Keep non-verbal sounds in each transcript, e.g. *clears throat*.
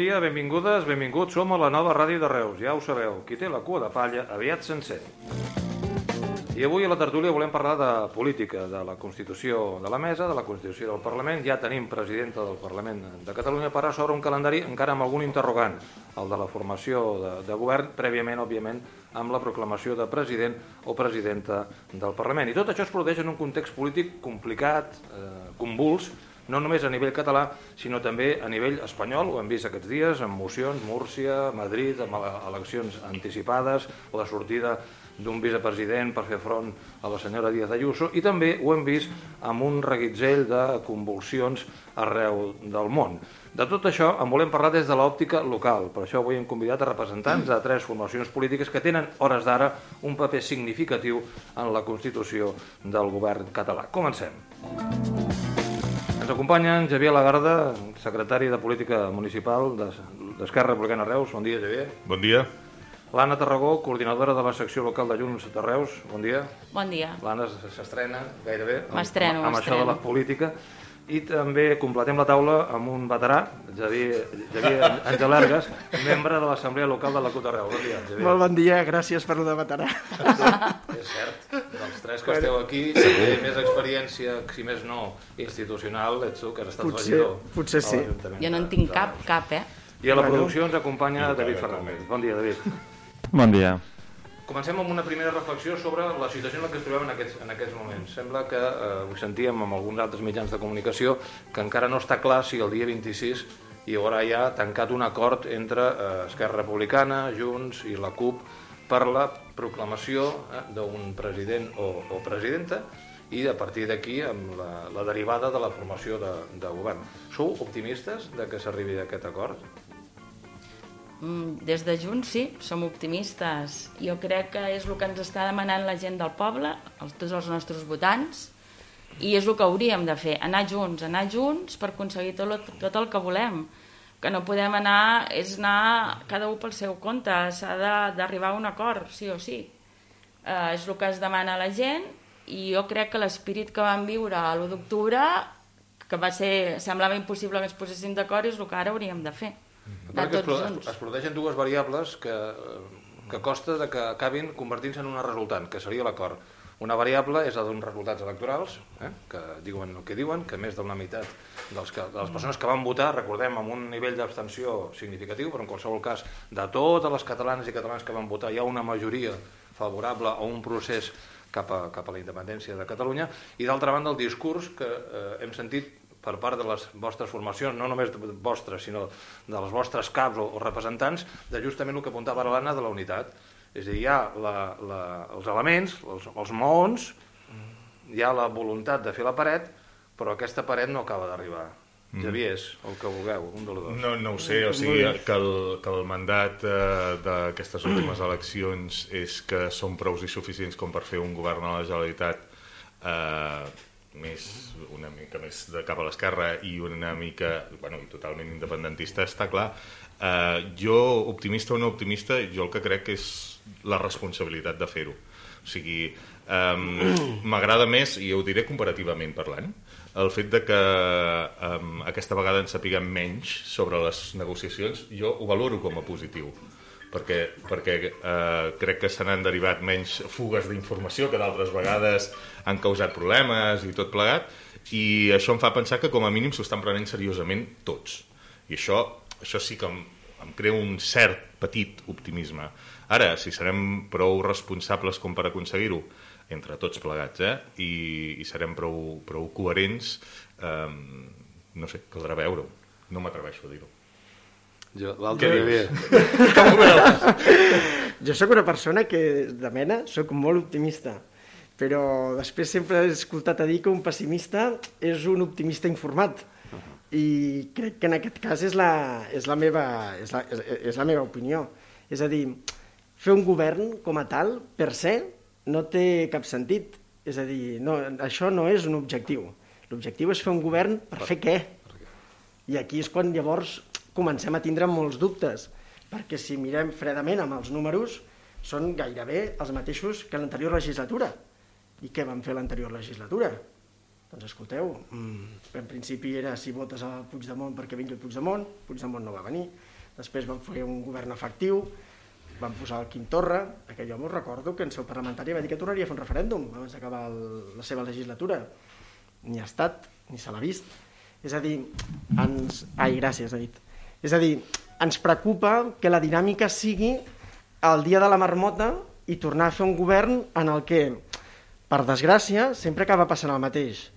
Dia, benvingudes, benvinguts. Som a la nova ràdio de Reus, ja ho sabeu. Qui té la cua de palla, aviat sencer. I avui a la tertúlia volem parlar de política, de la Constitució de la Mesa, de la Constitució del Parlament. Ja tenim presidenta del Parlament de Catalunya, però s'obre un calendari encara amb algun interrogant, el de la formació de, de govern, prèviament, òbviament, amb la proclamació de president o presidenta del Parlament. I tot això es produeix en un context polític complicat, eh, convuls, no només a nivell català, sinó també a nivell espanyol, ho hem vist aquests dies, amb mocions, Múrcia, Madrid, amb eleccions anticipades, la sortida d'un vicepresident per fer front a la senyora Díaz Ayuso i també ho hem vist amb un reguitzell de convulsions arreu del món. De tot això en volem parlar des de l'òptica local. Per això avui hem convidat a representants de tres formacions polítiques que tenen, hores d'ara, un paper significatiu en la Constitució del govern català. Comencem. Ens acompanyen Javier Lagarda, secretari de Política Municipal d'Esquerra Republicana Reus. Bon dia, Javier. Bon dia. L'Anna Tarragó, coordinadora de la secció local de Junts de Reus. Bon dia. Bon dia. L'Anna s'estrena gairebé amb, amb això de la política. I també completem la taula amb un veterà, Javier, Javier Angelergues, membre de l'Assemblea Local de la CUT Arreu. Bon dia, Javier. Molt bon dia, gràcies per lo de veterà. Sí, és cert, dels tres que esteu aquí, si té més experiència, si més no, institucional, ets tu, que has estat potser, regidor. Potser sí. Jo no en tinc cap, cap, eh? I a la producció ens acompanya David Fernández. Bon dia, David. Bon dia. Comencem amb una primera reflexió sobre la situació en la que ens trobem en aquests, en aquests moments. Sembla que, eh, ho sentíem amb alguns altres mitjans de comunicació, que encara no està clar si el dia 26 hi haurà ja tancat un acord entre eh, Esquerra Republicana, Junts i la CUP per la proclamació eh, d'un president o, o presidenta i a partir d'aquí amb la, la derivada de la formació de, de govern. Sou optimistes de que s'arribi a aquest acord? Mm, des de Junts sí, som optimistes. Jo crec que és el que ens està demanant la gent del poble, els, tots els nostres votants, i és el que hauríem de fer, anar junts, anar junts per aconseguir tot, tot el que volem. Que no podem anar, és anar cada un pel seu compte, s'ha d'arribar a un acord, sí o sí. Eh, és el que es demana a la gent i jo crec que l'espírit que vam viure l'1 d'octubre, que va ser, semblava impossible que ens poséssim d'acord, és el que ara hauríem de fer. Perquè es, es, es dues variables que, que costa de que acabin convertint-se en una resultant, que seria l'acord. Una variable és la d'uns resultats electorals, eh, que diuen el que diuen, que més d'una meitat dels que, de les persones que van votar, recordem, amb un nivell d'abstenció significatiu, però en qualsevol cas, de totes les catalanes i catalans que van votar, hi ha una majoria favorable a un procés cap a, cap a la independència de Catalunya, i d'altra banda el discurs que eh, hem sentit per part de les vostres formacions, no només vostres, sinó de les vostres caps o, o representants, de justament el que apuntava l'Anna de la unitat. És a dir, hi ha la, la, els elements, els, els maons, hi ha la voluntat de fer la paret, però aquesta paret no acaba d'arribar. Mm. Javier, és el que vulgueu, un dels dos. No, no ho sé, o sigui, que el, que el mandat eh, d'aquestes últimes eleccions és que són prous i suficients com per fer un govern a la Generalitat eh, més, una mica més de cap a l'esquerra i una mica, bueno, totalment independentista, està clar. Eh, jo, optimista o no optimista, jo el que crec que és la responsabilitat de fer-ho. O sigui, m'agrada més, i ho diré comparativament parlant, el fet de que um, aquesta vegada ens sapiguem menys sobre les negociacions, jo ho valoro com a positiu perquè, perquè eh, crec que se n'han derivat menys fugues d'informació que d'altres vegades han causat problemes i tot plegat, i això em fa pensar que com a mínim s'ho estan prenent seriosament tots. I això, això sí que em, em crea un cert petit optimisme. Ara, si serem prou responsables com per aconseguir-ho, entre tots plegats, eh? I, i serem prou, prou coherents, eh, no sé, caldrà veure-ho. No m'atreveixo a dir-ho. Jo, l'altre dia... *laughs* Com ho veus? *laughs* jo sóc una persona que, de mena, sóc molt optimista, però després sempre he escoltat a dir que un pessimista és un optimista informat. Uh -huh. I crec que en aquest cas és la, és la, meva, és la, és, és la meva opinió. És a dir, fer un govern com a tal, per se, no té cap sentit. És a dir, no, això no és un objectiu. L'objectiu és fer un govern per, per fer què? I aquí és quan llavors comencem a tindre molts dubtes, perquè si mirem fredament amb els números, són gairebé els mateixos que l'anterior legislatura. I què van fer l'anterior legislatura? Doncs escolteu, mm, en principi era si votes a Puigdemont perquè vingui el Puigdemont, Puigdemont no va venir, després van fer un govern efectiu, van posar el Quim Torra, aquell home us recordo que en seu parlamentària va dir que tornaria a fer un referèndum abans d'acabar la seva legislatura. Ni ha estat, ni se l'ha vist. És a dir, ens... Ai, gràcies, David. És a dir, ens preocupa que la dinàmica sigui el dia de la marmota i tornar a fer un govern en el que, per desgràcia, sempre acaba passant el mateix.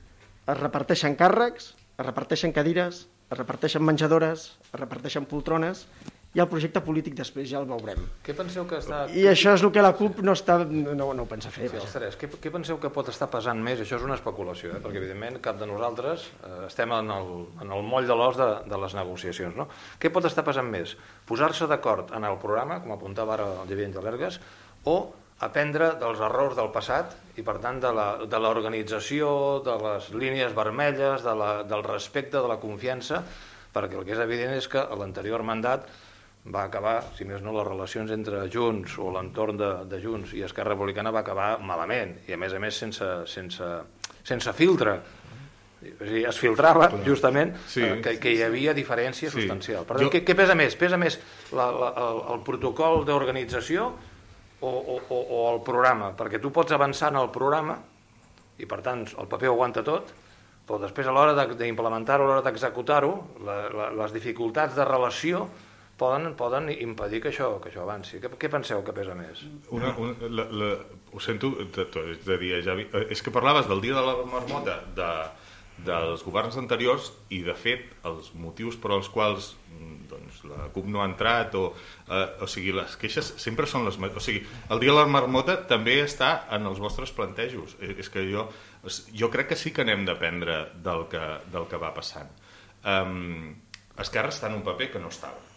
Es reparteixen càrrecs, es reparteixen cadires, es reparteixen menjadores, es reparteixen poltrones i el projecte polític després ja el veurem. Què penseu que està... I això és el que la CUP no, està, no, no ho pensa fer. Sí. Què, què penseu que pot estar pesant més? Això és una especulació, eh? perquè evidentment cap de nosaltres eh, estem en el, en el moll de l'os de, de les negociacions. No? Què pot estar pesant més? Posar-se d'acord en el programa, com apuntava ara el Javier Angelergues, o aprendre dels errors del passat i, per tant, de l'organització, de, de les línies vermelles, de la, del respecte, de la confiança, perquè el que és evident és que l'anterior mandat va acabar, si més no, les relacions entre Junts o l'entorn de, de Junts i Esquerra Republicana va acabar malament i a més a més sense, sense, sense filtre. És dir, es filtrava Clar. justament sí. eh, que, que hi havia diferència sí. substancial. Per tant, jo... què, què pesa més? Pesa més la, la, el, el protocol d'organització o, o, o, o el programa? Perquè tu pots avançar en el programa i per tant el paper ho aguanta tot, però després a l'hora d'implementar-ho, a l'hora d'executar-ho, les dificultats de relació poden, poden impedir que això, que això avanci. Què, què penseu que pesa més? Una, una, la, la, ho sento de, de dir, Javi, eh, és que parlaves del dia de la marmota de, dels governs anteriors i de fet els motius per als quals mm, doncs, la CUP no ha entrat o, eh, o sigui, les queixes sempre són les o sigui, el dia de la marmota també està en els vostres plantejos eh, és que jo, jo crec que sí que anem d'aprendre del, que, del que va passant um, Esquerra està en un paper que no estava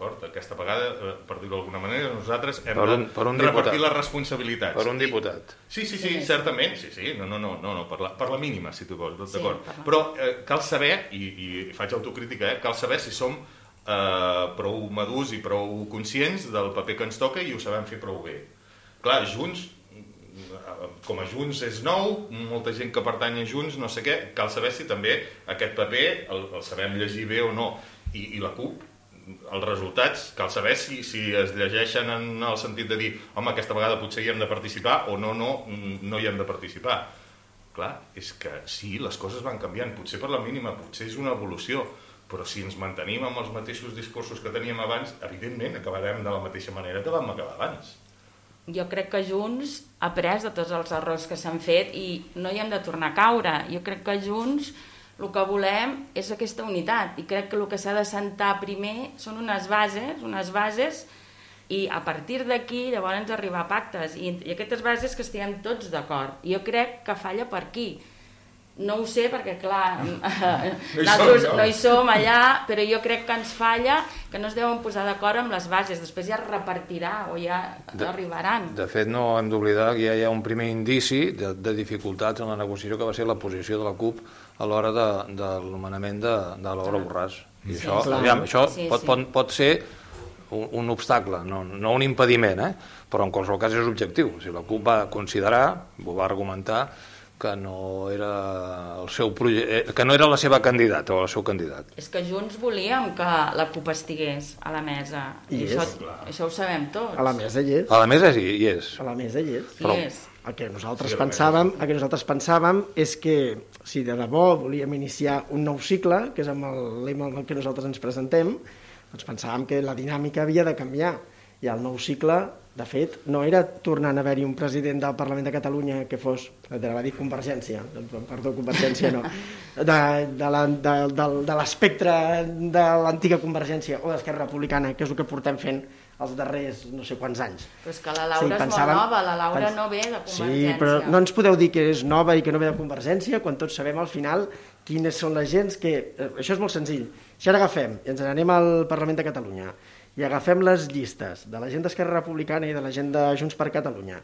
D'acord? Aquesta vegada, eh, per dir-ho d'alguna manera, nosaltres hem per un, per un de repartir diputat. les responsabilitats. Per un diputat. Sí, sí, sí, certament, sí, sí, no, no, no, no, no per, la, per la mínima, si tu vols, d'acord. Sí, Però eh, cal saber, i, i faig autocrítica, eh, cal saber si som eh, prou madurs i prou conscients del paper que ens toca i ho sabem fer prou bé. Clar, Junts, com a Junts és nou, molta gent que pertany a Junts, no sé què, cal saber si també aquest paper el, el sabem llegir bé o no. I, i la CUP els resultats, cal saber si, si es llegeixen en el sentit de dir home, aquesta vegada potser hi hem de participar o no, no, no hi hem de participar. Clar, és que sí, les coses van canviant, potser per la mínima, potser és una evolució, però si ens mantenim amb els mateixos discursos que teníem abans, evidentment acabarem de la mateixa manera que vam acabar abans. Jo crec que Junts ha après de tots els errors que s'han fet i no hi hem de tornar a caure. Jo crec que Junts el que volem és aquesta unitat i crec que el que s'ha de sentar primer són unes bases, unes bases i a partir d'aquí llavors arribar a pactes i, i aquestes bases que estiguem tots d'acord. Jo crec que falla per aquí. No ho sé perquè, clar, no *laughs* nosaltres no. no hi som allà, però jo crec que ens falla que no es deuen posar d'acord amb les bases. Després ja es repartirà o ja de, arribaran. De fet, no hem d'oblidar que ja hi ha un primer indici de, de dificultats en la negociació que va ser la posició de la CUP a l'hora de, de l'anomenament de, de l'obra Borràs. I sí, això, aviam, això sí, pot, sí. Pot, pot ser un, un obstacle, no, no un impediment, eh? però en qualsevol cas és objectiu. Si la CUP va considerar, ho va argumentar, que no era el seu eh, que no era la seva candidata o el seu candidat. És que Junts volíem que la CUP estigués a la mesa. I, I això, això ho sabem tots. A la mesa hi és. A la mesa hi, hi és. A la mesa hi és. Però, hi és. El que nosaltres sí, pensàvem, el que nosaltres pensàvem és que si de debò volíem iniciar un nou cicle, que és amb el lema amb el que nosaltres ens presentem, doncs pensàvem que la dinàmica havia de canviar. I el nou cicle, de fet, no era tornant a haver-hi un president del Parlament de Catalunya que fos, de va dir Convergència, perdó, Convergència no, de, de, la, de, de, de l'espectre de l'antiga Convergència o d'Esquerra Republicana, que és el que portem fent els darrers no sé quants anys. Però és que la Laura sí, és pensàvem, molt nova, la Laura pens... no ve de Convergència. Sí, però no ens podeu dir que és nova i que no ve de Convergència quan tots sabem al final quines són les gens que... Eh, això és molt senzill. Si ara agafem i ens n'anem al Parlament de Catalunya i agafem les llistes de la gent d'Esquerra Republicana i de la gent de Junts per Catalunya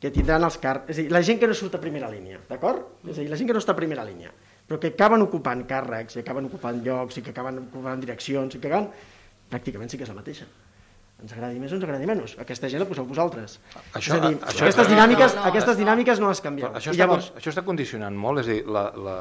que tindran els càrrecs... És a dir, la gent que no surt a primera línia, d'acord? És a dir, la gent que no està a primera línia, però que acaben ocupant càrrecs, i acaben ocupant llocs, i que acaben ocupant direccions, i que acaben... Pràcticament sí que és la mateixa ens agradi més o ens agradi menys. Aquesta gent la poseu vosaltres. Això- és a dir, això- aquestes, dinàmiques, no, no, aquestes no. dinàmiques no les canvieu. Això I està, llavors, això està condicionant molt, és a dir, la, la,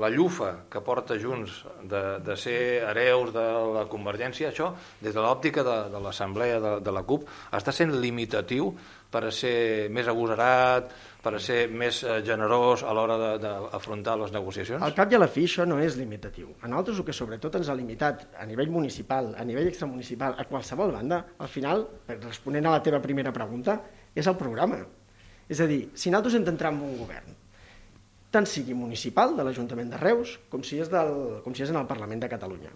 la llufa que porta Junts de, de ser hereus de la Convergència, això, des de l'òptica de, de l'Assemblea de, de la CUP, està sent limitatiu per a ser més agosarat, per a ser més eh, generós a l'hora d'afrontar les negociacions? al cap i a la fi això no és limitatiu. A nosaltres el que sobretot ens ha limitat a nivell municipal, a nivell extramunicipal, a qualsevol banda, al final, responent a la teva primera pregunta, és el programa. És a dir, si nosaltres hem d'entrar en un govern, tant sigui municipal de l'Ajuntament de Reus com si, és del, com si és en el Parlament de Catalunya.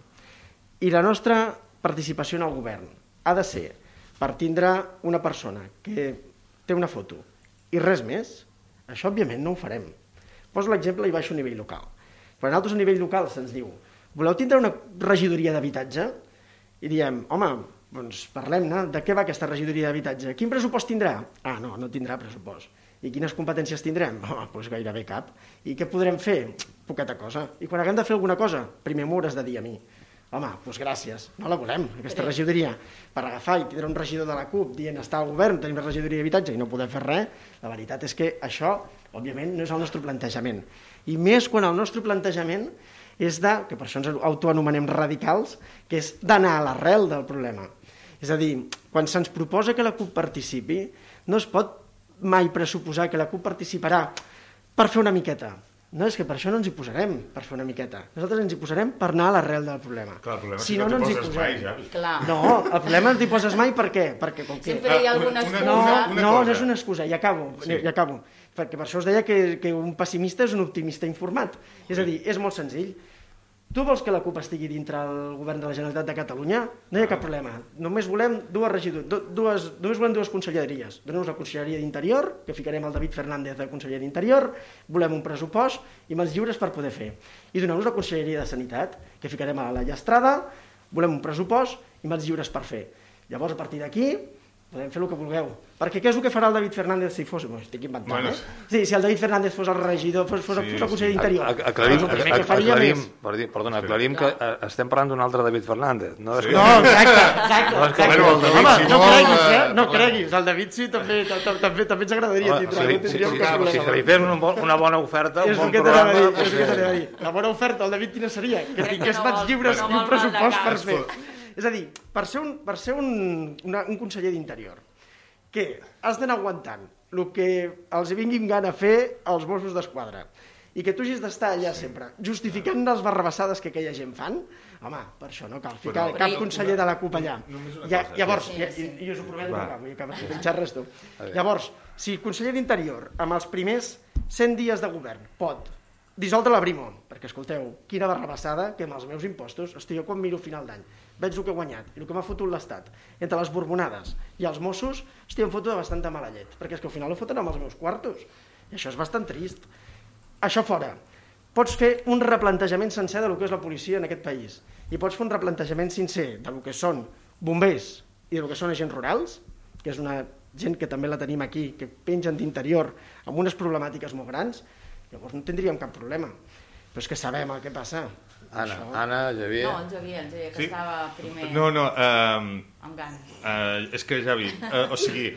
I la nostra participació en el govern ha de ser per tindre una persona que té una foto i res més, això òbviament no ho farem. Poso l'exemple i baixo a nivell local. Quan nosaltres a nivell local se'ns diu voleu tindre una regidoria d'habitatge? I diem, home, doncs parlem-ne, de què va aquesta regidoria d'habitatge? Quin pressupost tindrà? Ah, no, no tindrà pressupost. I quines competències tindrem? *laughs* Oh, doncs gairebé cap. I què podrem fer? Poqueta cosa. I quan haguem de fer alguna cosa, primer m'ho hauràs de dir a mi. Home, doncs gràcies, no la volem, aquesta regidoria. Per agafar i tindre un regidor de la CUP dient està al govern, tenim la regidoria d'habitatge i no podem fer res, la veritat és que això, òbviament, no és el nostre plantejament. I més quan el nostre plantejament és de, que per això ens autoanomenem radicals, que és d'anar a l'arrel del problema. És a dir, quan se'ns proposa que la CUP participi, no es pot mai pressuposar que la CUP participarà per fer una miqueta. No, és que per això no ens hi posarem, per fer una miqueta. Nosaltres ens hi posarem per anar a l'arrel del problema. Clar, el problema si és que no, no no ens hi poses posem. mai, Javi. Clar. No, el problema no t'hi poses mai per què? Perquè com que... Sempre hi ha Ah, alguna una- excusa. No, una no, no és una excusa, i acabo, Sí. sí. i acabo. Perquè per això us deia que, que un pessimista és un optimista informat. És a dir, és molt senzill. Tu vols que la CUP estigui dintre el govern de la Generalitat de Catalunya? No hi ha cap problema. Només volem dues regidors, dues, dues, volem dues conselleries. Donem la Conselleria d'Interior, que ficarem el David Fernández de Conselleria d'Interior, volem un pressupost i mans lliures per poder fer. I donem la Conselleria de Sanitat, que ficarem a la Llastrada, volem un pressupost i mans lliures per fer. Llavors, a partir d'aquí, podem fer el que vulgueu. Perquè què és el que farà el David Fernández si fos... Bueno, estic inventant, Bueno, eh? Sí, si el David Fernández fos el regidor, fos, fos, Sí, fos el conseller sí. d'Interior. A- Aclarim, doncs el que faria aclarim, més- perdona, aclarim que eh, estem parlant d'un altre David Fernández. No, és Sí. que... No, exacte, exacte. No, és que- exacte. Bueno, el David, Home, si no vol, creguis, eh? eh, No creguis, el David sí també, també, també, també ens agradaria tindre, si, no si, si, si, si, se li fes una, bo- una bona oferta, un bon que programa... dir, és el que doncs, t'anava a dir. La bona oferta, el David, quina seria? Que que tingués mans lliures i un pressupost per fer. És a dir, per ser un, per ser un, una, un conseller d'Interior, que has d'anar aguantant el que els vinguin gana fer als Mossos d'Esquadra i que tu hagis d'estar allà sempre justificant les barrabassades que aquella gent fan, home, per això no cal ficar Però- cap conseller de la CUP allà. Una Ja, llavors, Sí, sí. i, i us ho prometo, Va. que acabo, que t'hi res tu. Llavors, si el conseller d'Interior, amb els primers 100 dies de govern, pot dissoldre la Brimo, perquè escolteu, quina barrabassada que amb els meus impostos, hosti, jo quan miro a final d'any, veig el que he guanyat i el que m'ha fotut l'Estat, entre les borbonades i els Mossos, hosti, em foto de bastanta mala llet, perquè és que al final ho foten amb els meus quartos, i això és bastant trist. Això fora, pots fer un replantejament sencer de lo que és la policia en aquest país, i pots fer un replantejament sincer de lo que són bombers i de lo que són agents rurals, que és una gent que també la tenim aquí, que pengen d'interior amb unes problemàtiques molt grans, llavors no tindríem cap problema. Però és que sabem el que passa. Anna, Això- Anna, Javier... No, el Javier, el Javier, que Sí? estava primer No, no, eh, amb ganes. Uh, és que, Javi, uh, o sigui,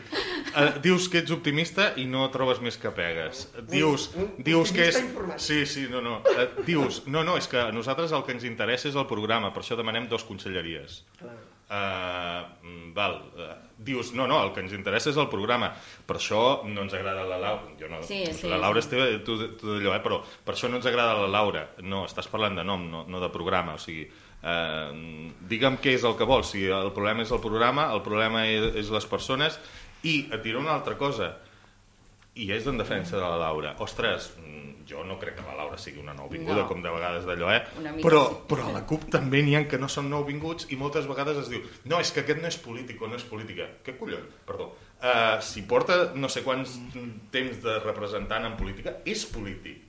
uh, dius que ets optimista i no trobes més que pegues. Dius, un dius que és... informat. Sí, sí, no, no. Uh, dius, no, no, és que a nosaltres el que ens interessa és el programa, per això demanem dos conselleries. Clar. Uh, val, uh, dius, no, no, el que ens interessa és el programa. Per això no ens agrada la Laura. Jo no, Sí, sí, la Laura sí. és teva, tu, tu d'allò, eh? però per això no ens agrada la Laura. No, estàs parlant de nom, no, no de programa. O sigui, eh, digue'm què és el que vols. Si el problema és el programa, el problema és, és les persones, i et diré una altra cosa, i és en defensa de la Laura. Ostres, mm, jo no crec que la Laura sigui una nouvinguda, No. com de vegades d'allò, eh? Però, sí. però a la CUP també n'hi ha que no són nouvinguts i moltes vegades es diu no, és que aquest no és polític o no és política. Què collons? Perdó. Uh, si porta no sé quants temps de representant en política, és polític.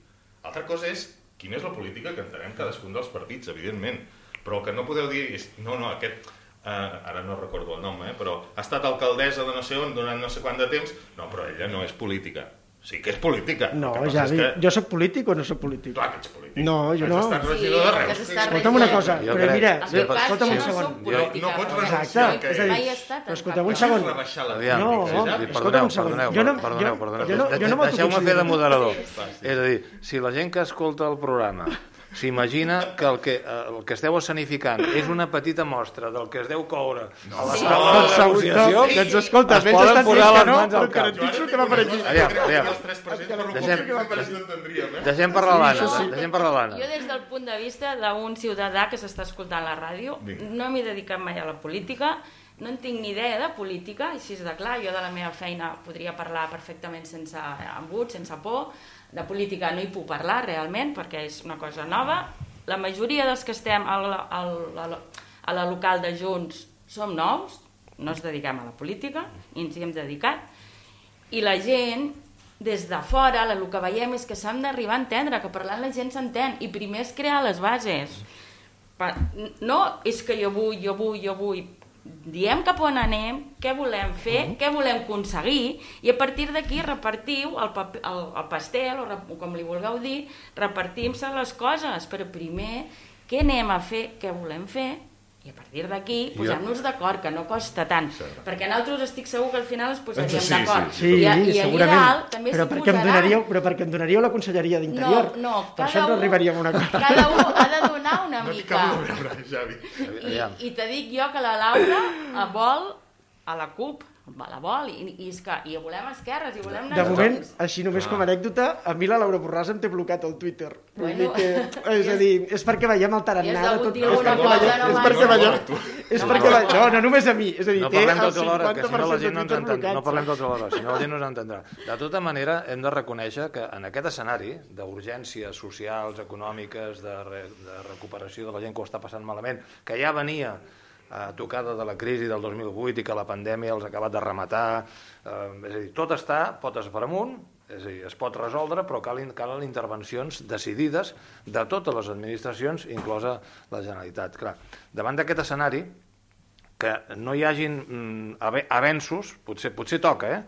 Altra cosa és quina és la política que entenem cadascun dels partits, evidentment. Però el que no podeu dir és no, no, aquest Uh, ara no recordo el nom, eh, però ha estat alcaldessa de no sé on durant no sé quant de temps, no, però ella no és política. Sí que és política. No, que Javi, és que... jo sóc polític o no sóc polític? Clar que ets polític. No, jo no. Has estat Sí, regidor de que Reus. s'està Escolta'm una cosa, Jo però crec- mira, que passa escolta'm és un jo no segon. política. No pots renunciar al que és a dir, Mai estat però escolteu cap un segon. No, no, escolta'm perdoneu, un segon. perdoneu, Jo no- perdoneu, jo- perdoneu. jo no- jo no Deixeu-me fer de moderador. És a dir, si la gent que escolta el programa s'imagina que el, que el que esteu escenificant és una petita mostra del que es deu coure a la Sí. sala Doncs de no, negociació, doncs escolta, es poden estan posar les no, mans al cap. garantitzo que va per aquí. Aviam, aviam. Deixem- eh? Deixem parlar l'Anna, sí. deixem parlar l'Anna. Jo des del punt de vista d'un ciutadà que s'està escoltant la ràdio, no m'he dedicat mai a la política, no en tinc ni idea de política, així és de clar, jo de la meva feina podria parlar perfectament sense embut, sense por, de política no hi puc parlar realment perquè és una cosa nova. La majoria dels que estem al, al, al, a la local de Junts som nous, no ens dediquem a la política, i ens hi hem dedicat, i la gent des de fora el que veiem és que s'han d'arribar a entendre, que parlant la gent s'entén, i primer és crear les bases. No és que jo vull, jo vull, jo vull. Diem cap on anem, què volem fer, què volem aconseguir, i a partir d'aquí repartiu el, paper, el, el pastel, o com li vulgueu dir, repartim-se les coses, però primer què anem a fer, què volem fer, i a partir d'aquí posem-nos d'acord, que no costa tant. Perquè nosaltres estic segur que al final es posaríem Sí, sí, d'acord. sí, Sí, I, a- I allà segurament. dalt també però, s'hi perquè em posaran. donaríeu, però perquè em donaríeu la Conselleria d'Interior. No, no, Per cada això no arribaríem a un acord. Cada un ha de donar una No t'hi mica. de veure, Javi. I, I te dic jo que la Laura a vol a la CUP, la vol, i, i, és que, i volem esquerres, i volem De moment, junts. així només com a anècdota, a mi la Laura Borràs em té blocat al Twitter. Bueno. que, és a dir, és perquè veiem el tarannà de tot. És perquè cosa, veiem, no és perquè veiem, No és perquè la, no, no només a mi, és a dir, No té parlem el tots alhora, que si no la 50% gent no entén, no parlem tots alhora, si no la gent no ens entendrà. De tota manera, hem de reconèixer que en aquest escenari d'urgències socials, econòmiques, de, re, de recuperació de la gent que ho està passant malament, que ja venia eh, tocada de la crisi del 2008 i que la pandèmia els ha acabat de rematar, eh, és a dir, tot està potes per amunt, és a dir, es pot resoldre, però calen, calen intervencions decidides de totes les administracions, inclosa la Generalitat. Clar, davant d'aquest escenari, que no hi hagin mm, ave- avenços, potser, potser toca, eh?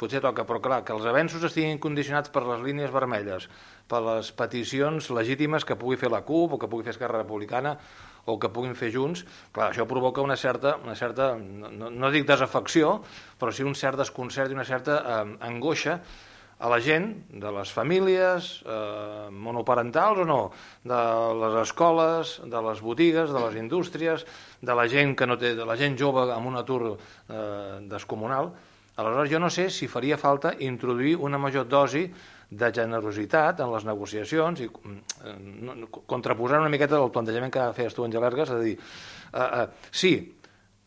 Potser toca, però clar, que els avenços estiguin condicionats per les línies vermelles, per les peticions legítimes que pugui fer la CUP o que pugui fer Esquerra Republicana o que puguin fer Junts, clar, això provoca una certa, una certa no, no, dic desafecció, però sí un cert desconcert i una certa eh, angoixa a la gent, de les famílies eh, monoparentals o no, de les escoles, de les botigues, de les indústries, de la gent que no té, de la gent jove amb un atur eh, descomunal. Aleshores, jo no sé si faria falta introduir una major dosi de generositat en les negociacions i eh, no, no, contraposar una miqueta del plantejament que feies tu, Àngel Ergas, és a dir, eh, eh, sí,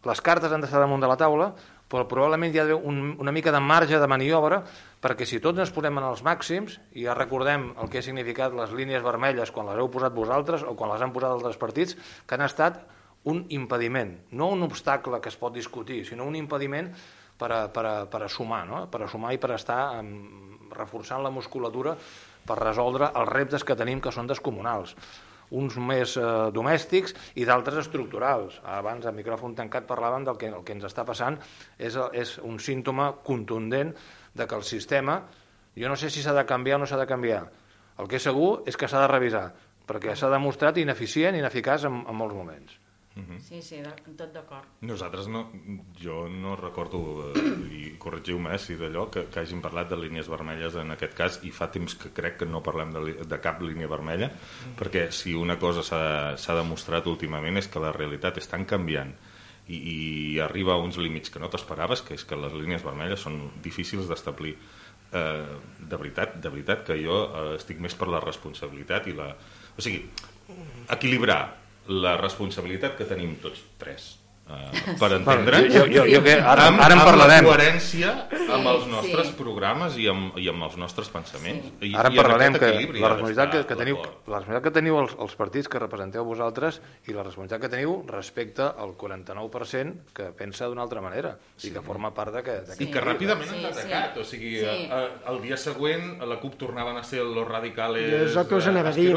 les cartes han d'estar damunt de la taula, però probablement hi ha un, una mica de marge de maniobra perquè si tots ens posem en els màxims i ja recordem el que ha significat les línies vermelles quan les heu posat vosaltres o quan les han posat altres partits, que han estat un impediment, no un obstacle que es pot discutir, sinó un impediment per a, per a, per a sumar, no? per a sumar i per estar um, reforçant la musculatura per resoldre els reptes que tenim que són descomunals uns més eh, domèstics i d'altres estructurals. Abans, a micròfon tancat, parlàvem del que el que ens està passant és, és un símptoma contundent de que el sistema, jo no sé si s'ha de canviar o no s'ha de canviar. El que és segur és que s'ha de revisar, perquè s'ha demostrat ineficient ineficaç en, en molts moments. Sí, sí, de, tot d'acord. Nosaltres no, jo no recordo, eh, i corregiu-me eh, si d'allò, que, que hagin parlat de línies vermelles en aquest cas, i fa temps que crec que no parlem de, de cap línia vermella, perquè si una cosa s'ha demostrat últimament és que la realitat és tan canviant i, i arriba a uns límits que no t'esperaves, que és que les línies vermelles són difícils d'establir. Eh, de veritat, de veritat que jo eh, estic més per la responsabilitat i la... O sigui, equilibrar la responsabilitat que tenim tots tres eh, per entendre'ns jo- jo- jo que- ara- amb, ara en amb parlarem. la coherència amb Sí, els nostres sí. programes i amb, i amb els nostres pensaments I, Ara en amb parlarem que la responsabilitat que, que teniu, la responsabilitat que teniu els, els partits que representeu vosaltres i la responsabilitat que teniu respecte al 49% que pensa d'una altra manera i que forma part d'aquest... i que ràpidament Sí, ens ha sí. atacat o sigui, Sí. eh, el dia següent a la CUP tornaven a ser los radicales és el que us anava a dir.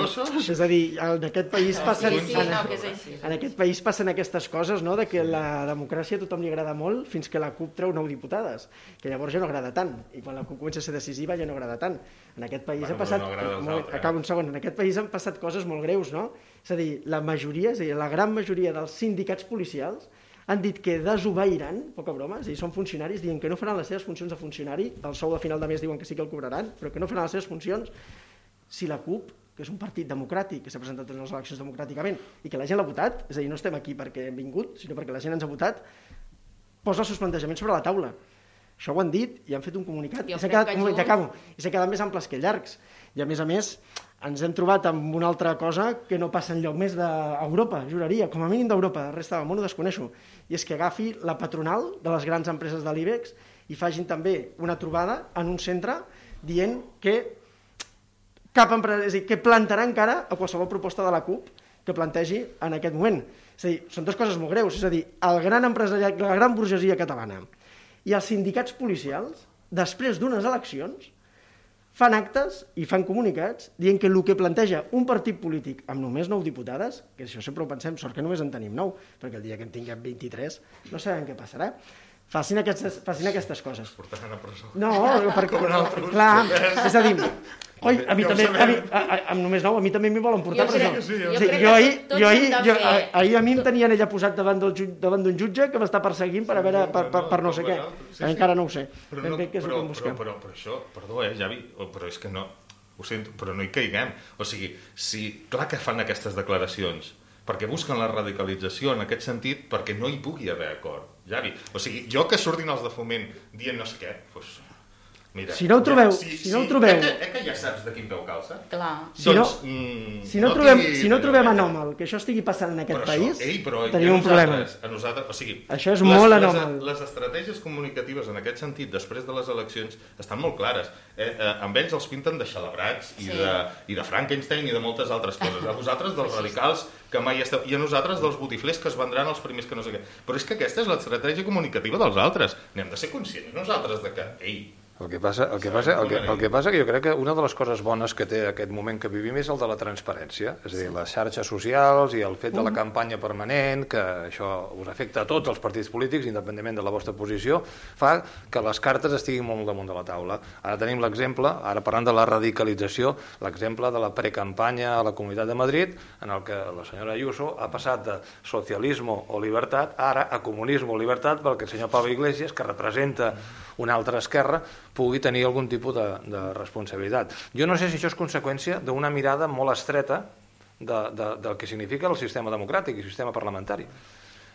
És a dir, en aquest país passen... Sí, sí, en, no, que és així. en aquest país passen aquestes coses, no?, de que la democràcia a tothom li agrada molt fins que la CUP treu nou diputades. Que llavors ja no agrada tant, i quan la CUP comença a ser decisiva ja no agrada tant. En aquest país Bueno, ha passat... no altres. acabo un segon, en aquest país han passat coses molt greus, no? És a dir, la majoria, és a dir, la gran majoria dels sindicats policials han dit que desobeiran, poca broma, és a dir, són funcionaris, diuen que no faran les seves funcions de funcionari, el sou de final de mes diuen que sí que el cobraran, però que no faran les seves funcions si la CUP, que és un partit democràtic, que s'ha presentat en les eleccions democràticament, i que la gent l'ha votat, és a dir, no estem aquí perquè hem vingut, sinó perquè la gent ens ha votat, posa els seus plantejaments sobre la taula. Això ho han dit i han fet un comunicat. Jo I s'ha quedat, que un moment, Junts- ja acabo, i s'ha quedat més amples que llargs. I a més a més, ens hem trobat amb una altra cosa que no passa enlloc més d'Europa, juraria, com a mínim d'Europa, la resta del món ho desconeixo. I és que agafi la patronal de les grans empreses de l'IBEX i facin també una trobada en un centre dient que cap empresa, és a dir, que plantarà encara a qualsevol proposta de la CUP que plantegi en aquest moment. És a dir, són dues coses molt greus, és a dir, el gran empresariat, la gran burgesia catalana i els sindicats policials, després d'unes eleccions, fan actes i fan comunicats dient que el que planteja un partit polític amb només 9 diputades, que això sempre ho pensem, sort que només en tenim 9, perquè el dia que en tinguem 23 no sabem què passarà, facin aquestes, facin aquestes coses. Portaran a presó. No, *laughs* perquè, Com nosaltres. clar, és a dir, oi, a mi Ja també, a mi, a, a, amb només nou, a mi també m'hi volen portar Jo a presó. sí, jo a jo ahir, jo ahir, jo, ahir a mi em tenien ella posat davant del davant d'un jutge que m'està perseguint per, a veure, per, per, per no sé què. Sí, sí. Encara no ho sé. Però, no, què és el però, però, però, però això, perdó, eh, Javi, però és que no, ho sento, però no hi caiguem. O sigui, si, clar que fan aquestes declaracions, perquè busquen la radicalització en aquest sentit perquè no hi pugui haver acord. Javi, o sigui, jo que surtin els de foment dient no sé què, doncs, mira... Si no ho trobeu- si no ho trobeu- Eh que, eh que ja saps de quin peu calça? Clar. Si no- mm, Si no, trobem, t'hi- si no trobem anòmal que això estigui passant en aquest però país, això, ei, però tenim i un problema. A nosaltres, o sigui, Això és les, molt les, anòmal. Les estratègies comunicatives en aquest sentit, després de les eleccions, estan molt clares. Eh, eh, amb ells els pinten de xalabrats i, Sí. de, i de Frankenstein i de moltes altres *laughs* coses. A vosaltres dels radicals que mai esteu... I a nosaltres dels botiflers que es vendran els primers que no sé què. Però és que aquesta és l'estratègia comunicativa dels altres. N'hem de ser conscients nosaltres de que, ei, El que, passa, el, que passa, el, que, el que passa que jo crec que una de les coses bones que té aquest moment que vivim és el de la transparència, és a dir, les xarxes socials i el fet de la campanya permanent, que això us afecta a tots els partits polítics, independentment de la vostra posició, fa que les cartes estiguin molt damunt de la taula. Ara tenim l'exemple, ara parlant de la radicalització, l'exemple de la precampanya a la Comunitat de Madrid, en el que la senyora Ayuso ha passat de socialismo o libertat ara a comunismo o libertat perquè el senyor Pablo Iglesias, que representa una altra esquerra, pugui tenir algun tipus de, de responsabilitat. Jo no sé si això és conseqüència d'una mirada molt estreta de, de, del que significa el sistema democràtic i el sistema parlamentari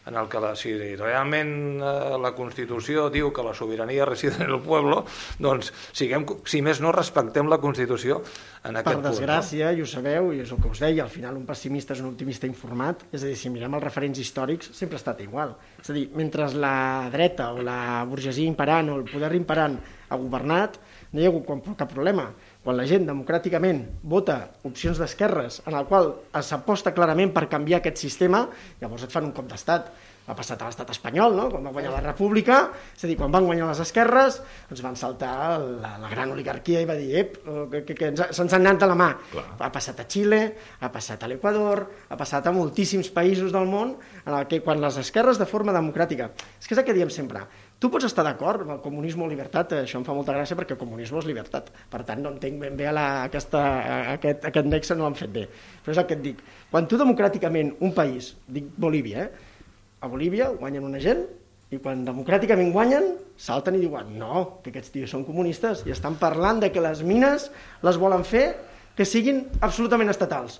en el que la, si realment eh, la Constitució diu que la sobirania reside en el pueblo, doncs siguem, si més no respectem la Constitució en Per aquest punt. desgràcia, i ho sabeu, i és el que us deia, al final un pessimista és un optimista informat, és a dir, si mirem els referents històrics, sempre ha estat igual. És a dir, mentre la dreta o la burgesia imperant o el poder imperant ha governat, no hi ha hagut cap problema. Quan la gent democràticament vota opcions d'esquerres en el qual s'aposta clarament per canviar aquest sistema, llavors et fan un cop d'estat. Ha passat a l'estat espanyol, no? quan va guanyar la república, és a dir, quan van guanyar les esquerres, ens van saltar la, la gran oligarquia i va dir, ep, eh, que, que, que ens, se'ns han anat de la mà. Clar. Ha passat a Xile, ha passat a l'Equador, ha passat a moltíssims països del món en el que quan les esquerres de forma democràtica, és que és el que diem sempre, tu pots estar d'acord amb el comunisme o libertat, això em fa molta gràcia perquè comunisme és llibertat, per tant no entenc ben bé a la, aquesta, aquest, aquest nexe no l'han fet bé, però és el que et dic, quan tu democràticament un país, dic Bolívia, eh, a Bolívia guanyen una gent i quan democràticament guanyen salten i diuen no, que aquests tios són comunistes i estan parlant de que les mines les volen fer que siguin absolutament estatals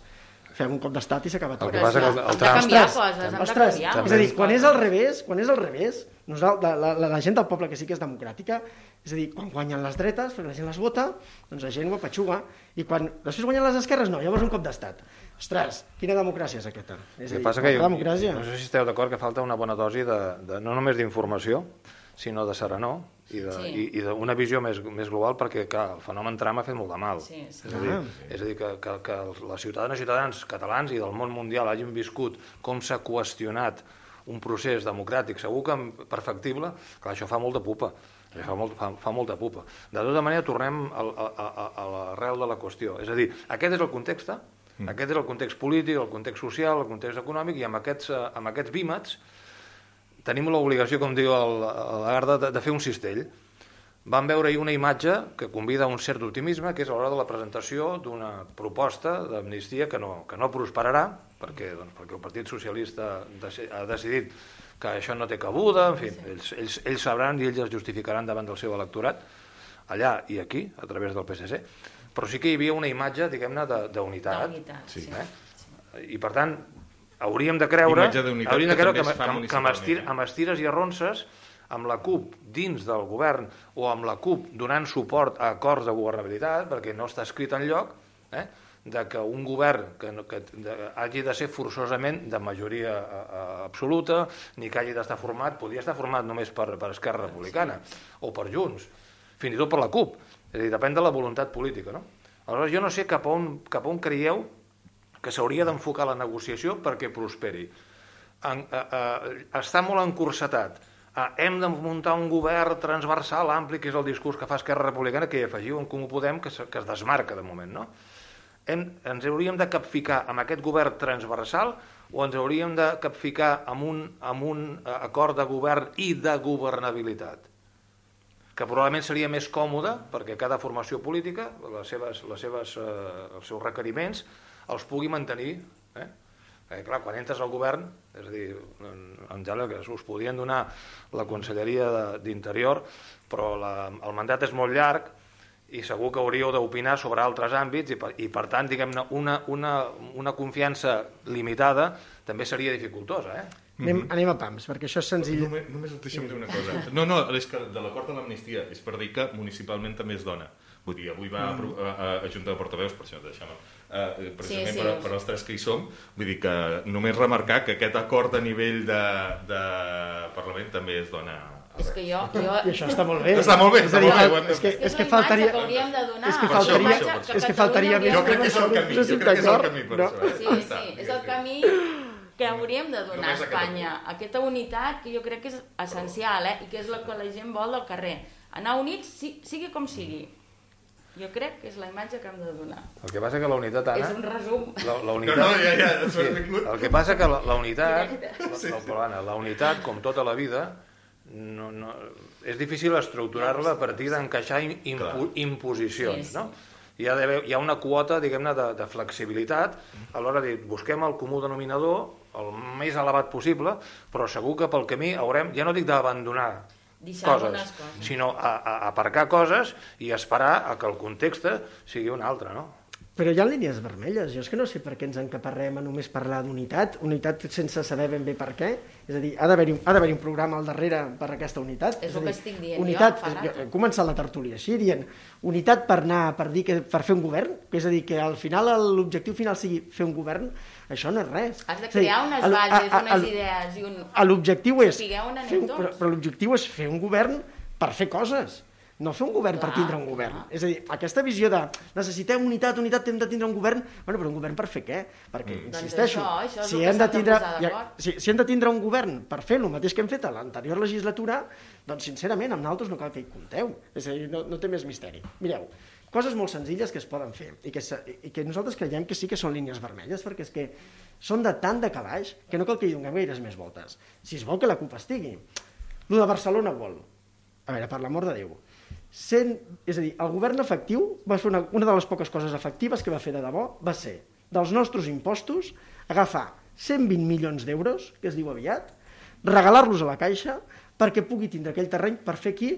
fem un cop d'estat i s'acaba tot. El que passa que el, el Hem de Ostres, coses, hem de és a dir, quan és al revés, quan és al revés, nosaltres, la, la, la gent del poble que sí que és democràtica, és a dir, quan guanyen les dretes, perquè la gent les vota, doncs la gent ho apatxuga, i quan després guanyen les esquerres, no, llavors un cop d'estat. Ostres, quina democràcia és aquesta? És a que dir, passa que jo, democràcia... no sé si esteu d'acord que falta una bona dosi de, de no només d'informació, sinó de serenor i de- Sí. i, i d'una visió més, més global perquè clar, el fenomen Trump ha fet molt de mal. Sí, sí. És a dir, Ah. és a dir que, que, que les ciutadanes i ciutadans catalans i del món mundial hagin viscut com s'ha qüestionat un procés democràtic, segur que perfectible, clar, això fa molt de pupa. Fa, molt, fa, fa molta pupa. De tota manera, tornem al, a, a, a l'arrel de la qüestió. És a dir, aquest és el context, mm. aquest és el context polític, el context social, el context econòmic, i amb aquests, eh, amb aquests vímets tenim l'obligació, com diu el, el Lagarde, de, de fer un cistell. vam veure ahir una imatge que convida a un cert optimisme, que és a l'hora de la presentació d'una proposta d'amnistia que, no, que no prosperarà, perquè, doncs, perquè el Partit Socialista ha decidit que això no té cabuda, en fi, ells, ells, ells sabran i ells es justificaran davant del seu electorat, allà i aquí, a través del PSC, però sí que hi havia una imatge, diguem-ne, d'unitat. sí. Eh? I per tant, hauríem de creure, hauríem de creure que, que, que, que amb, estir, amb estires i arronses amb la CUP dins del govern o amb la CUP donant suport a acords de governabilitat, perquè no està escrit en lloc, eh, de que un govern que, que de, hagi de ser forçosament de majoria a, a, absoluta, ni que hagi d'estar format, podria estar format només per, per Esquerra Republicana o per Junts, fins i tot per la CUP. És a dir, depèn de la voluntat política. No? Aleshores, jo no sé cap a on, cap a on creieu que s'hauria d'enfocar la negociació perquè prosperi. En, a, a, està molt encursetat. A, hem de muntar un govern transversal, ampli, que és el discurs que fa Esquerra Republicana, que hi afegiu en Comú Podem, que, que es desmarca de moment. No? Hem, ens hauríem de capficar amb aquest govern transversal o ens hauríem de capficar amb un, amb un acord de govern i de governabilitat? que probablement seria més còmode perquè cada formació política, les seves, les seves, eh, els seus requeriments, els pugui mantenir. Eh? Eh, clar, quan entres al govern, és a dir, en, en general, que us podien donar la Conselleria d'Interior, però la, el mandat és molt llarg i segur que hauríeu d'opinar sobre altres àmbits i per, i per tant, diguem-ne, una, una, una confiança limitada també seria dificultosa. Eh? Anem, mm -hmm. anem a pams, perquè això és senzill. Només, només deixa'm dir una cosa. No, no, és que de l'acord de l'amnistia és per dir que municipalment també es dona. Vull dir, avui va mm. a, a, a Junta de Portaveus, per això deixem uh, precisament sí, sí. Per, per als tres que hi som, vull dir que només remarcar que aquest acord a nivell de, de Parlament també es dona és que jo, jo... I això està molt bé. Està molt bé, està molt bé. És que, és que faltaria... que hauríem de donar. És que faltaria, és que faltaria. Jo crec que és el camí, jo crec que és el camí per no? això. Sí, sí, és el camí que hauríem de donar a Espanya. Aquesta unitat que jo crec que és essencial eh? i que és la que la gent vol del carrer. Anar units, sigui com sigui. Jo crec que és la imatge que hem de donar. El que passa que la unitat, Anna... És un resum. La, la unitat, no, no, ja, ja, sí, el que passa que la, la unitat, sí, sí. La, Anna, la unitat, com tota la vida, no, no, és difícil estructurar-la a partir d'encaixar impu, imposicions, sí, sí. no? hi ha, hi ha una quota, diguem-ne, de, de flexibilitat a l'hora de dir, busquem el comú denominador el més elevat possible, però segur que pel camí haurem, ja no dic d'abandonar coses, coses, sinó a, a aparcar coses i esperar a que el context sigui un altre, no? Però hi ha línies vermelles. Jo és que no sé per què ens encaparrem a només parlar d'unitat, unitat sense saber ben bé per què. És a dir, ha d'haver-hi un programa al darrere per aquesta unitat. És, és el que estic dient unitat, jo, jo. He començat la tertúlia així, dient unitat per anar, per dir que per fer un govern, que és a dir, que al final l'objectiu final sigui fer un govern, això no és res. Has de crear dir, unes bases, a, a, a, unes idees i un... L'objectiu és... Fer, però, però l'objectiu és fer un govern per fer coses no fer un govern clar, per tindre un govern. Clar. És a dir, aquesta visió de necessitem unitat, unitat, hem de tindre un govern... Bueno, però un govern per fer què? Perquè, mm. insisteixo, doncs això, això si, hem de tindre, ja, si, si hem de tindre un govern per fer el mateix que hem fet a l'anterior legislatura, doncs sincerament, amb nosaltres no cal que hi compteu. És a dir, no, no té més misteri. Mireu, coses molt senzilles que es poden fer i que, i que nosaltres creiem que sí que són línies vermelles, perquè és que són de tant de calaix que no cal que hi donem gaires més voltes. Si es vol que la CUP estigui. Lo de Barcelona vol. A veure, per l'amor de Déu, sent, és a dir, el govern efectiu va fer una, una de les poques coses efectives que va fer de debò, va ser dels nostres impostos agafar 120 milions d'euros, que es diu aviat, regalar-los a la Caixa perquè pugui tindre aquell terreny per fer aquí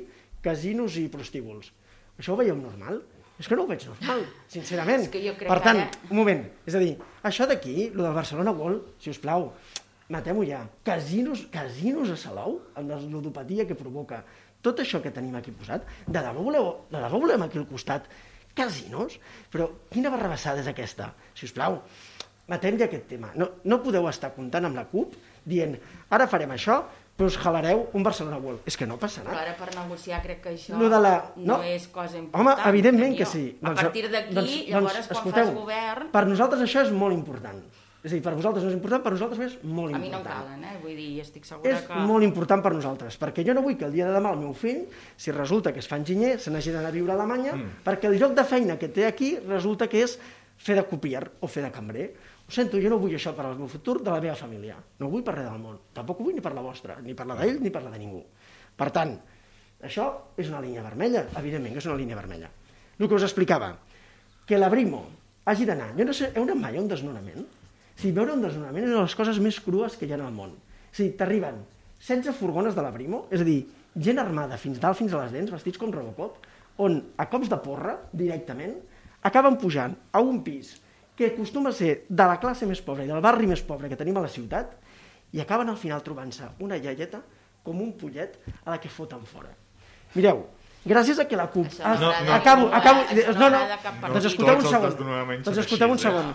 casinos i prostíbuls. Això ho veieu normal? És que no ho veig normal, sincerament. És que jo crec per tant, que... un moment, és a dir, això d'aquí, el del Barcelona World, si us plau, matem-ho ja. Casinos, casinos a Salou, amb la ludopatia que provoca, tot això que tenim aquí posat, de debò, voleu, de debò volem aquí al costat casinos? Però quina barrabassada és aquesta? Si us plau, matem ja aquest tema. No, no podeu estar comptant amb la CUP dient ara farem això, però us jalareu un Barcelona World. És que no passarà. Però ara per negociar crec que això no, de la... no, no és cosa important. Home, evidentment que sí. Doncs, a partir d'aquí, doncs, llavors, doncs, quan escolteu, fas govern... Per nosaltres això és molt important. És a dir, per vosaltres no és important, per nosaltres és molt important. A mi no em calen, eh? Vull dir, estic segura és que... És molt important per nosaltres, perquè jo no vull que el dia de demà el meu fill, si resulta que es fa enginyer, se n'hagi d'anar a viure a Alemanya, mm. perquè el lloc de feina que té aquí resulta que és fer de copiar o fer de cambrer. Ho sento, jo no vull això per al meu futur de la meva família. No vull per res del món. Tampoc ho vull ni per la vostra, ni per la d'ell, ni per la de ningú. Per tant, Això és una línia vermella, evidentment que és una línia vermella. El que us explicava, que la Brimo hagi d'anar... Jo no sé, heu anat mai a un desnonament? Sigui, veure un desnonament és una de les coses més crues que hi ha en el món. O sigui, t'arriben 16 furgones de la Brimo, és a dir, gent armada fins dalt, fins a les dents, vestits com Robocop, on a cops de porra, directament, acaben pujant a un pis que acostuma a ser de la classe més pobra i del barri més pobre que tenim a la ciutat, i acaben al final trobant-se una iaieta com un pollet a la que foten fora. Mireu, gràcies a que la CUP... Això no acabo, acabo, no no, no, doncs escolteu un segon. Doncs escolteu un segon.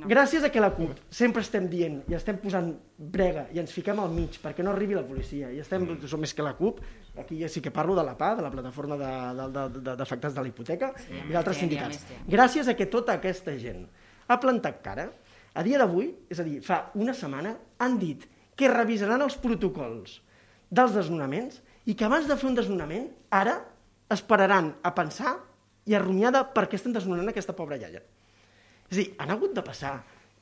No. Gràcies a que la CUP sempre estem dient i estem posant brega i ens fiquem al mig perquè no arribi la policia i estem, som més que la CUP, aquí ja sí que parlo de la PA, de la plataforma d'afectats de, de, de, d'afectats de la hipoteca Sí, i d'altres sindicats. Gràcies a que tota aquesta gent ha plantat cara, a dia d'avui, és a dir, fa una setmana, han dit que revisaran els protocols dels desnonaments i que abans de fer un desnonament, ara esperaran a pensar i a rumiar de per què estem desnonant aquesta pobra iaia. És a dir, han hagut de passar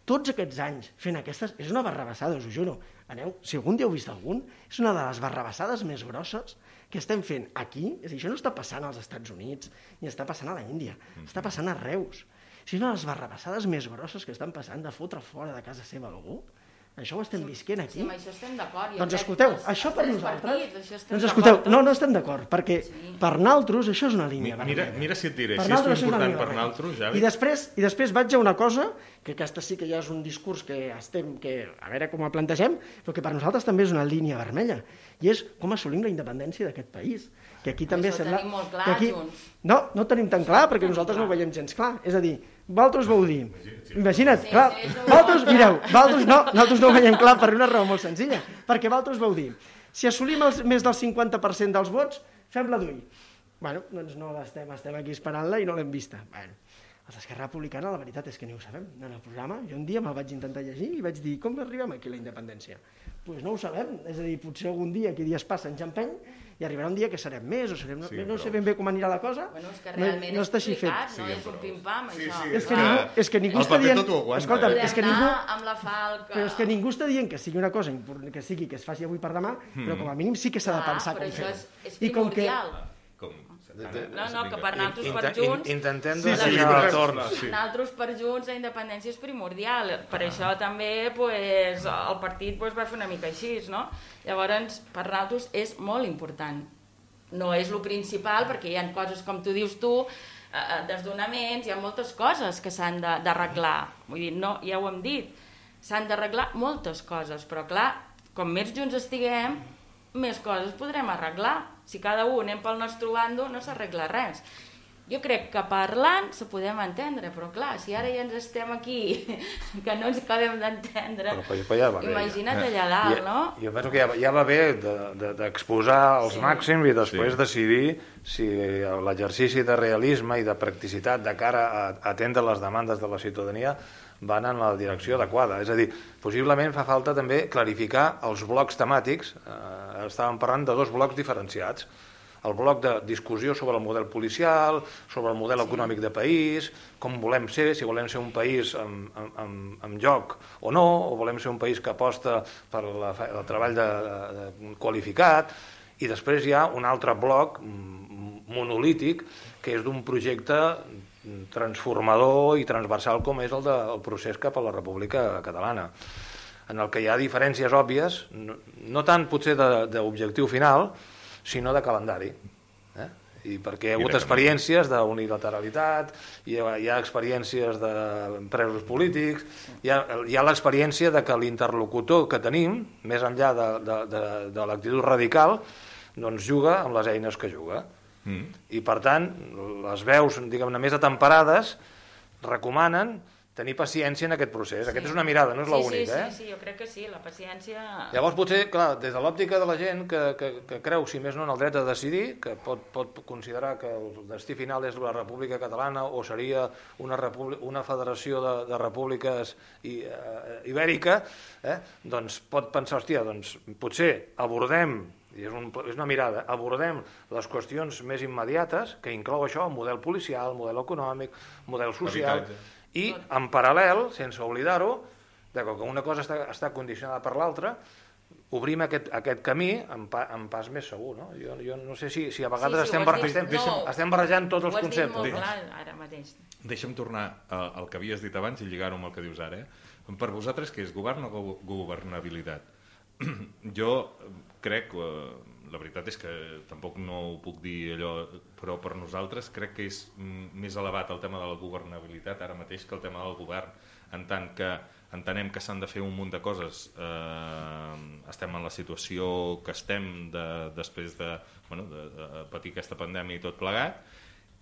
tots aquests anys fent aquestes... És una barrabassada, us ho juro. Aneu, si algun dia heu vist algun, és una de les barrabassades més grosses que estem fent aquí. És a dir, això no està passant als Estats Units, ni està passant a la Índia, està passant a Reus. Si és una de les barrabassades més grosses que estan passant de fotre fora de casa seva algú, això ho estem visquent Sí, aquí. amb això estem d'acord. Doncs escolteu, els- això per tres nosaltres... partits, això Doncs escolteu, no, no estem d'acord, perquè Sí. per nosaltres això és una línia Mi- vermella. mira- mira si et diré, Per si és això important per nosaltres, Javi. I després, I després vaig a una cosa, que aquesta sí que ja és un discurs que estem, que a veure com ho plantegem, però que per nosaltres també és una línia vermella, i és com assolim la independència d'aquest país. Que aquí també Això ho sembla... tenim molt clar, que aquí... Junts. No, no ho tenim tan clar, perquè nosaltres no ho veiem gens clar. És a dir, vosaltres vau dir... Imagina't, Sí, clar, bon mireu, vosaltres no, nosaltres no ho veiem clar per una raó molt senzilla, perquè vosaltres vau dir, si assolim els, més del 50% dels vots, fem-la d'ull. Bueno, doncs no l'estem, estem aquí esperant-la i no l'hem vista. Bueno, els d'Esquerra Republicana, la veritat és que ni ho sabem. En el programa, jo un dia me'l vaig intentar llegir i vaig dir, com arribem aquí a la independència? Doncs pues no ho sabem, és a dir, potser algun dia, aquí dies passen, ja empeny, i arribarà un dia que serem més, o serem... Sí, no però- sé ben bé com anirà la cosa, Bueno, és que no, realment no és està així fet. no Sí, és un pim-pam, Sí, això. sí, És que, ningú, és que ningú el està dient... Escolta'm, eh? Podem és que ningú... amb la falca... Però és que ningú està dient que sigui una cosa que sigui que es faci avui per demà, però com a mínim sí que s'ha de pensar però com això fer-ho. és, és I com que? No, no, que per nosaltres per Junts... in- intentem Sí, deixar sí, el correcte. torn. Sí. Nosaltres per Junts la independència és primordial. Per això també pues, el partit pues, va fer una mica així, no? Llavors, per nosaltres és molt important. No és lo principal, perquè hi ha coses, com tu dius tu, eh, desdonaments, hi ha moltes coses que s'han de- d'arreglar. Vull dir, no, ja ho hem dit, s'han d'arreglar moltes coses, però clar, com més junts estiguem, més coses podrem arreglar. Si cada un anem pel nostre bando, no s'arregla res. Jo crec que parlant se podem entendre, però clar, si ara ja ens estem aquí, *laughs* que no ens acabem d'entendre, ja va bé, ja. imagina't allà dalt, I- no? Jo penso que ja, ja va bé de- de- d'exposar els Sí. màxims i després Sí. decidir si l'exercici de realisme i de practicitat de cara a atendre les demandes de la ciutadania van en la direcció adequada. És a dir, possiblement fa falta també clarificar els blocs temàtics. Eh, estàvem parlant de dos blocs diferenciats. El bloc de discussió sobre el model policial, sobre el model econòmic de país, com volem ser, si volem ser un país amb, amb, amb, amb joc o no, o volem ser un país que aposta per la, el treball de, de, qualificat, i després hi ha un altre bloc monolític que és d'un projecte transformador i transversal com és el del procés cap a la República Catalana en el que hi ha diferències òbvies, no, no tant potser de- d'objectiu final, sinó de calendari. Eh? I perquè hi ha hagut experiències d'unilateralitat, hi, ha, hi ha experiències de presos polítics, hi ha, hi ha l'experiència de que l'interlocutor que tenim, més enllà de, de, de, de l'actitud radical, doncs juga amb les eines que juga. Mm. I per tant, les veus, diguem-ne, més atemperades recomanen tenir paciència en aquest procés. Aquest és una mirada, no és sí, l'únic, sí, eh? Sí, sí, jo crec que sí, la paciència... Llavors, potser, clar, des de l'òptica de la gent que, que, que creu, si més no, en el dret a decidir, que pot, pot considerar que el destí final és la República Catalana o seria una, una federació de, de repúbliques i, eh, ibèrica, eh, doncs pot pensar, hòstia, doncs potser abordem i és, un, és una mirada, abordem les qüestions més immediates, que inclou això, el model policial, el model econòmic, el model social, Habitatge. I en paral·lel, sense oblidar-ho, de que una cosa està, està condicionada per l'altra, obrim aquest, aquest camí en, pa, en pas més segur, no? Jo, jo no sé si, si a vegades Sí, sí, estem, ho has bar- dit- estem, no. estem barrejant tots els Ho has dit conceptes. molt no? clar ara mateix. Deixa'm tornar a- al que havies dit abans i lligar-ho amb el que dius ara. Eh? Per vosaltres, què és govern o go- governabilitat? *clears throat* jo eh, crec, eh, la veritat és que tampoc no ho puc dir allò, però per nosaltres crec que és mm, més elevat el tema de la governabilitat ara mateix que el tema del govern, en tant que entenem que s'han de fer un munt de coses. Eh, estem en la situació que estem de, després de, bueno, de, de patir aquesta pandèmia i tot plegat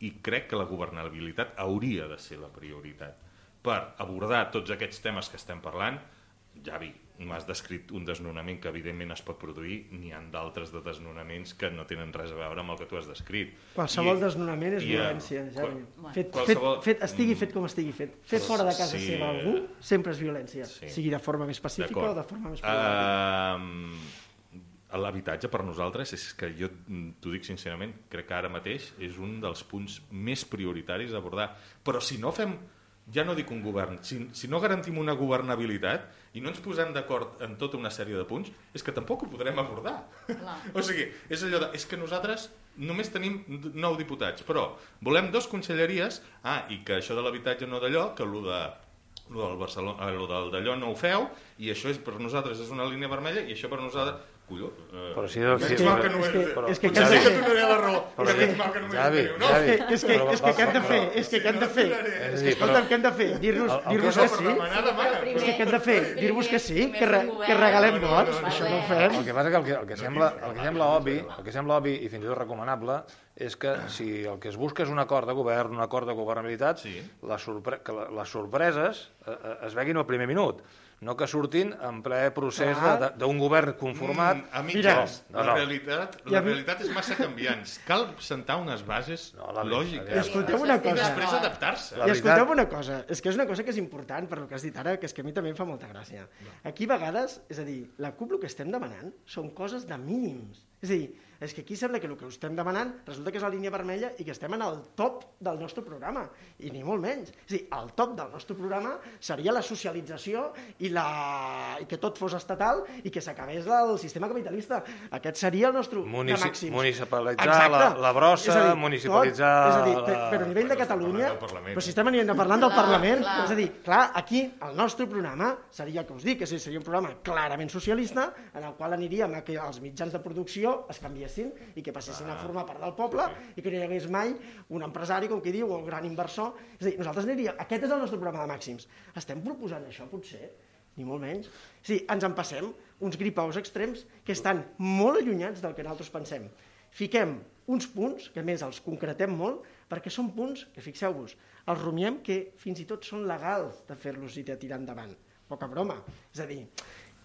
i crec que la governabilitat hauria de ser la prioritat per abordar tots aquests temes que estem parlant Javi, m'has descrit un desnonament que evidentment es pot produir, n'hi ha d'altres de desnonaments que no tenen res a veure amb el que tu has descrit. Qualsevol I- desnonament és i, eh, violència, Javi. qual- Fet, fet, qualsevol- fet, estigui Mm. fet com estigui fet. Fet Però fora de casa sí, seva algú sempre és violència. sí. Sigui de forma més pacífica o de forma més privada. Uh, L'habitatge per nosaltres és que jo t'ho dic sincerament, crec que ara mateix és un dels punts més prioritaris a abordar. Però si no fem, ja no dic un govern, si, si no garantim una governabilitat i no ens posem d'acord en tota una sèrie de punts, és que tampoc ho podrem abordar. Clar. *laughs* o sigui, és allò de, és que nosaltres només tenim nou diputats, però volem dos conselleries, ah, i que això de l'habitatge no d'allò, que el de lo del Barcelona, eh, lo del d'allò no ho feu i això és, per nosaltres és una línia vermella i això per nosaltres colló eh, Però si- si- mal que no és és, que- però, és que potser cada- sí que tornaré a la raó Però sí. menys mal que només Javi. És que, és que, és que què hem de fer? És que què hem de fer? És És que, escolta'm, què hem de fer? Dir-nos dir que que és sí? És que què hem de fer? Dir-vos que sí? Que, re, que regalem No, no, vots? no, no, Això no ho no. fem. El que passa que el que, el que, sembla, el que sembla obvi, el que sembla obvi i fins i tot recomanable és que si el que es busca és un acord de govern, un acord de governabilitat, Sí. la sorpre que la, les sorpreses eh, eh, es veguin al primer minut, no que surtin en ple procés de- d'un govern conformat. Mm, a Mira, mitjans, no, la, no. realitat, Ja la vi- realitat és massa canviants. Cal sentar unes bases No, la lògiques veritat- Escolteu una i cosa. després adaptar-se. I escolteu una cosa, és que és una cosa que és important per lo que has dit ara, que és que a mi també em fa molta gràcia. Aquí a vegades, és a dir, la CUP el que estem demanant són coses de mínims. És a dir, és que aquí sembla que el que us estem demanant resulta que és la línia vermella i que estem en el top del nostre programa, i ni molt menys. És a dir, el top del nostre programa seria la socialització i, la... i que tot fos estatal i que s'acabés el sistema capitalista. Aquest seria el nostre Munici- de màxims. municipalitzar Exacte. la- la brossa, És a dir, municipalitzar Tot, és a dir, la- pe- però a nivell de Catalunya, però si estem anant parlant del Clar, Parlament, clar. és a dir, clar, aquí el nostre programa seria, que us dic, que seria un programa clarament socialista, en el qual aniríem a que els mitjans de producció es canviessin i que passessin a formar part del poble i que no hi hagués mai un empresari, com qui diu, o un gran inversor. És a dir, nosaltres aniríem, aquest és el nostre programa de màxims. Estem proposant això, potser? Ni molt menys. Sí, ens en passem uns gripaus extrems que estan molt allunyats del que nosaltres pensem. Fiquem uns punts, que més els concretem molt, perquè són punts que, fixeu-vos, els rumiem que fins i tot són legals de fer-los i de tirar endavant. Poca broma. És a dir,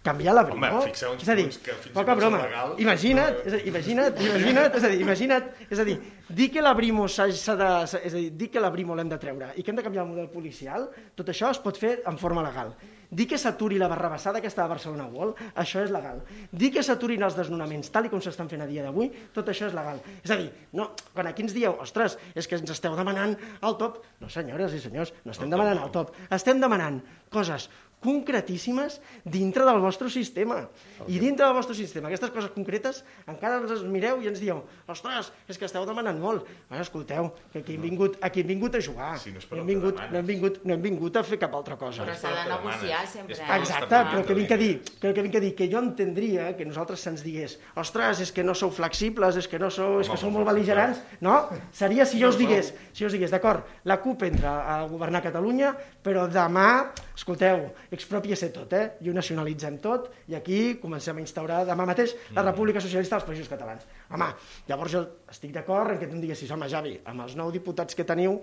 canviar la brimo... Home, fixeu uns és a dir, que fins i poca broma. legals, Imagina't, però- és a dir, imagina't, imagina't, és a dir, imagina't, és a dir, dir que la brimo s'ha de, és a dir, dir que la brimo l'hem de treure i que hem de canviar el model policial, tot això es pot fer en forma legal. Dir que s'aturi la barrabassada aquesta de Barcelona World, això és legal. Dir que s'aturin els desnonaments tal i com s'estan fent a dia d'avui, tot això és legal. És a dir, no, quan aquí ens dieu, ostres, és que ens esteu demanant el top, no senyores i senyors, no estem demanant el top, estem demanant coses concretíssimes dintre del vostre sistema. I dintre del vostre sistema, aquestes coses concretes, encara ens les mireu i ens dieu, ostres, és que esteu demanant molt. Bueno, escolteu, que aquí hem vingut, aquí hem vingut a jugar. Si no no, hem vingut, no, hem vingut, no hem vingut a fer cap altra cosa. Però s'ha de que negociar sempre. És eh? Exacte, però el que vinc a dir, que el que vinc a dir, que jo entendria que nosaltres se'ns digués ostres, és que no sou flexibles, és que no sou, és que sou molt bel·ligerants, no? Seria si jo us digués, si jo us digués, d'acord, la CUP entra a governar Catalunya, però demà, escolteu, expropiese tot, eh? I ho nacionalitzem tot, i aquí comencem a instaurar demà mateix la Mm. República Socialista dels Països Catalans. Home, llavors jo estic d'acord en que tu em diguessis, home, Javi, amb els nou diputats que teniu,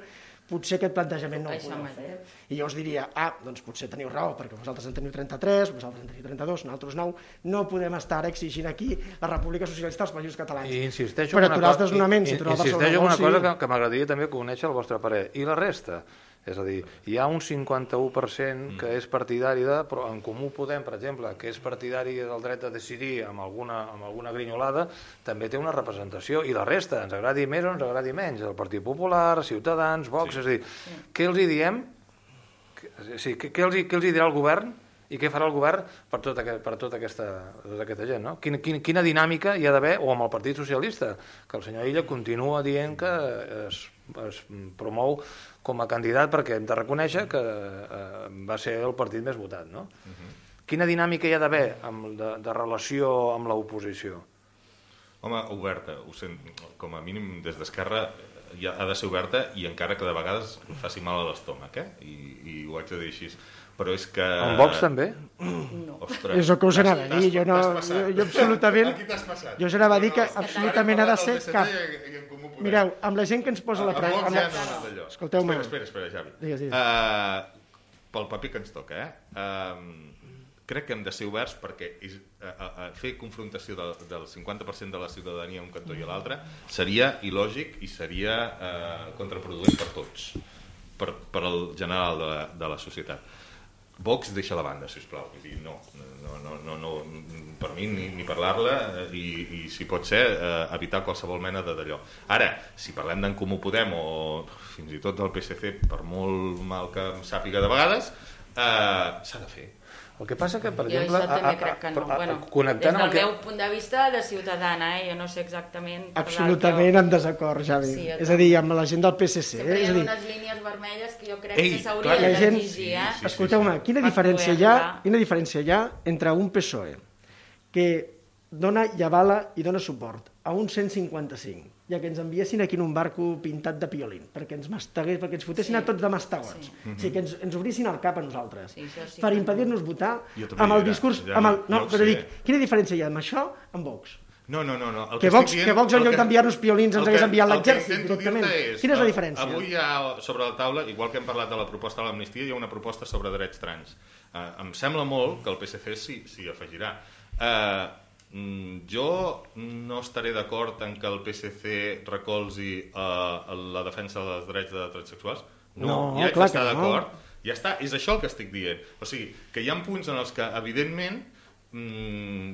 potser aquest plantejament no el Això podeu fer. I jo us diria, ah, doncs potser teniu raó, perquè vosaltres en teniu 33, vosaltres en teniu 32, nosaltres 9, no podem estar exigint aquí la República Socialista dels Països Catalans. I insisteixo per en una aturar els desnonaments i i- aturar el insisteixo en una cosa que, que m'agradaria també conèixer el vostre parer. I la resta? És a dir, hi ha un 51% que és partidari de, però en Comú Podem, per exemple, que és partidari del dret a decidir amb alguna, amb alguna grinyolada, també té una representació. I la resta, ens agradi més o ens agradi menys. El Partit Popular, Ciutadans, Vox... És a dir, què els hi diem? Sí, què, què, els, hi- què els hi dirà el govern? I què farà el govern per tota, aquest, per tota, aquesta, tota aquesta gent? No? Quina, quina, quina dinàmica hi ha d'haver, o amb el Partit Socialista, que el senyor Illa continua dient que es, es promou com a candidat perquè hem de reconèixer que eh, va ser el partit més votat. No? Uh -huh. Quina dinàmica hi ha d'haver de, de relació amb l'oposició? Home, oberta, ho sent, com a mínim des d'Esquerra ja ha de ser oberta i encara que de vegades faci mal a l'estómac, eh? I, I ho haig de dir així. Però és que... En Vox també? No. Ostres, És el que us anava a dir, jo no... Jo, jo absolutament... Aquí t'has passat. Jo us anava a dir que No, no, absolutament ha de ser el cap. Mireu, amb la gent que ens posa la... A tra- Vox amb ja no d'allò. Escolteu-me. Espera, espera, espera, Javi. Digues, digues. Uh, pel paper que ens toca, eh? Uh, crec que hem de ser oberts perquè és, uh, uh, fer confrontació del, del 50% de la ciutadania a un cantó i a l'altre seria il·lògic i seria uh, contraproduent per tots, per, per al general de la, de la societat. Vox deixa la banda, si us plau. Vull dir, no, no, no, no, no, per mi ni, ni parlar-la eh, i, i, si pot ser, eh, evitar qualsevol mena de d'allò. Ara, si parlem d'en Comú Podem o fins i tot del PSC, per molt mal que em sàpiga de vegades, eh, s'ha de fer. El que passa que, per Jo exemple... això també crec que no. a- a- bueno, connectant des del el que... meu punt de vista de ciutadana, eh? jo no sé exactament... Absolutament en desacord, Javi. Sí, jo és a dir, amb la gent del PSC. Sempre hi és ha a dir, unes línies vermelles que jo crec Ei, que s'haurien la gent- d'exigir, eh? Sí, sí, Escolteu-me, quina diferència hi ha, quina diferència hi ha entre un PSOE que dona i avala i dona suport a un 155 i que ens enviessin aquí en un barco pintat de piolín, perquè ens mastegués, perquè ens fotessin Sí. a tots de mastegots. Sí. O sigui, que ens, ens obrissin el cap a nosaltres. Sí, sí per que- impedir-nos votar amb el discurs... ja amb el, no, però sé. dic, quina diferència hi ha amb això amb Vox? No, no, no. no. El Que estic Vox- dient- que Vox, en lloc d'enviar-nos piolins, ens que- hagués enviat que l'exèrcit directament. És, Quina és la diferència? Avui hi ha sobre la taula, igual que hem parlat de la proposta de l'amnistia, hi ha una proposta sobre drets trans. Eh, em sembla molt que el PSC s'hi afegirà. Eh, mm, jo no estaré d'acord en que el PSC recolzi eh, la defensa dels drets de transsexuals. No, No, ja clar d'estar que no. d'acord. Ja està, és això el que estic dient. O sigui, que hi ha punts en els que, evidentment, mm,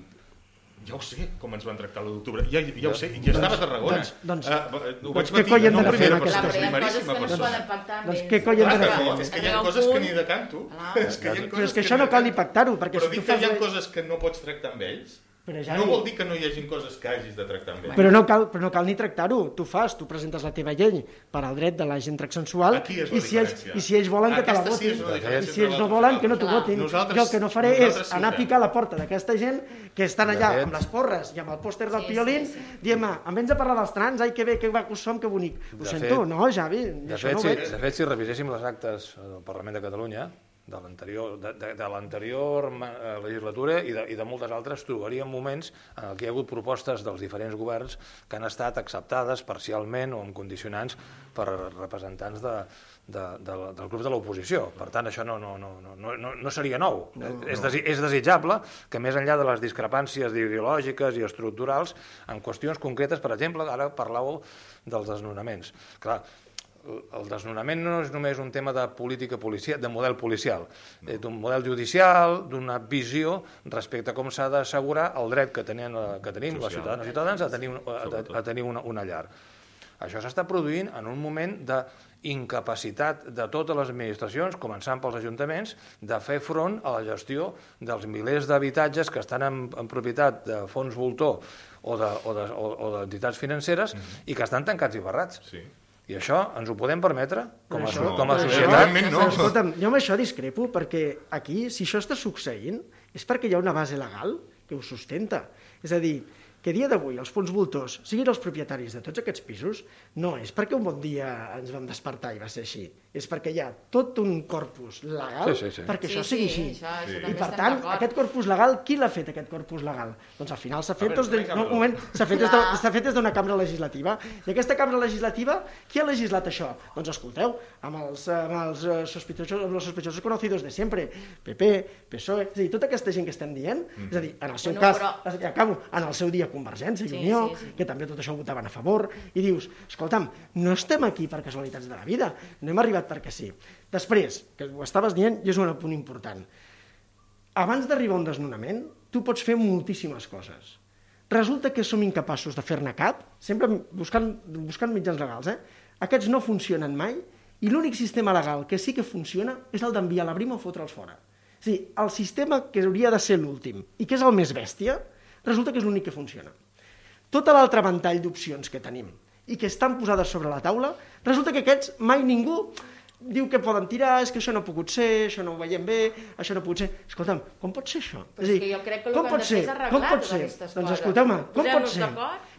ja ho sé com ens van tractar l'1 d'octubre, ja, ja ho sé, ja estava a Tarragona. doncs- doncs- Eh, ho doncs vaig què patir, no primera persona, coses primeríssima persona. Doncs què coi hem no, fent? és que hi ha coses que ni de canto. Ah. *laughs* És que hi ha Però és coses que això de no cal ni pactar-ho, perquè Però si dic tu que fas... hi ha coses que no pots tractar amb ells. Però, Javi- No vol dir que no hi hagin coses que hagis de tractar amb ells. Però no cal, però no cal ni tractar-ho. Tu fas, tu presentes la teva llei per al dret de la gent transsexual i, si ells, i si ells volen que te la Aquesta sí votin una i si ells no volen que no t'ho votin. Nosaltres- jo el que no faré és sí anar a picar a la porta d'aquesta gent que estan allà amb les porres i amb el pòster del Sí, piolín sí, sí. dient, en vez de parlar dels trans, ai, que bé, que guapos som, que bonic. Ho De sento, fet- no, Javi? De fet, no ho si, de fet, si reviséssim les actes del Parlament de Catalunya de l'anterior de, de, eh, legislatura i de, i de moltes altres trobaríem moments en què hi ha hagut propostes dels diferents governs que han estat acceptades parcialment o amb condicionants per representants de, de, de, dels grups de l'oposició. Per tant, això no, no, no, no, no, no- no seria nou. No, és, desi, és desitjable que més enllà de les discrepàncies ideològiques i estructurals, en qüestions concretes, per exemple, ara parlàveu dels desnonaments. Clar, el desnonament no és només un tema de política policial, de model policial, no. d'un model judicial, d'una visió respecte a com s'ha d'assegurar el dret que, tenen, eh, que tenim les Social. ciutadanes i ciutadans a tenir, un- a, a tenir una, una llar. Això s'està produint en un moment d'incapacitat de totes les administracions, començant pels ajuntaments, de fer front a la gestió dels milers d'habitatges que estan en, en propietat de fons voltor o d'entitats de, o de, o, o financeres mm -hmm. i que estan tancats i barrats. Sí. I això ens ho podem permetre com a, això- com a societat? No. Però, escolta'm, jo amb això discrepo, perquè aquí, si això està succeint, és perquè hi ha una base legal que ho sustenta. És a dir, que a dia d'avui els fons voltors siguin els propietaris de tots aquests pisos no és perquè un bon dia ens vam despertar i va ser així, és perquè hi ha tot un corpus legal Sí, sí, sí. perquè Sí, això sigui sí, així. això- això I per tant, aquest corpus legal, qui l'ha fet aquest corpus legal? Doncs al final s'ha fet, veure, de, vinga, no, un moment, s'ha fet, des de- fet des d'una cambra legislativa. I aquesta cambra legislativa, qui ha legislat això? Doncs escolteu, amb els, amb els eh, sospechosos, amb els sospechosos conocidos de sempre, PP, PSOE, és a dir, tota aquesta gent que estem dient, és a dir, en el seu Bueno, cas, però- ja acabo, en el seu dia Convergència i Sí, Unió, sí, sí. que també tot això ho votaven a favor, i dius, escolta'm, no estem aquí per casualitats de la vida, no hem arribat perquè sí. Després, que ho estaves dient, i és un punt important, abans d'arribar a un desnonament, tu pots fer moltíssimes coses. Resulta que som incapaços de fer-ne cap, sempre buscant, buscant mitjans legals, eh? Aquests no funcionen mai, i l'únic sistema legal que sí que funciona és el d'enviar la brima o fotre'ls fora. Sí, el sistema que hauria de ser l'últim i que és el més bèstia, resulta que és l'únic que funciona. Tota l'altre ventall d'opcions que tenim i que estan posades sobre la taula, resulta que aquests mai ningú diu que poden tirar, és que això no ha pogut ser, això no ho veiem bé, això no ha pogut ser... Escolta'm, com pot ser això? Però és que jo crec que com que pot ser? com pot ser? Doncs escolteu-me, com pot ser?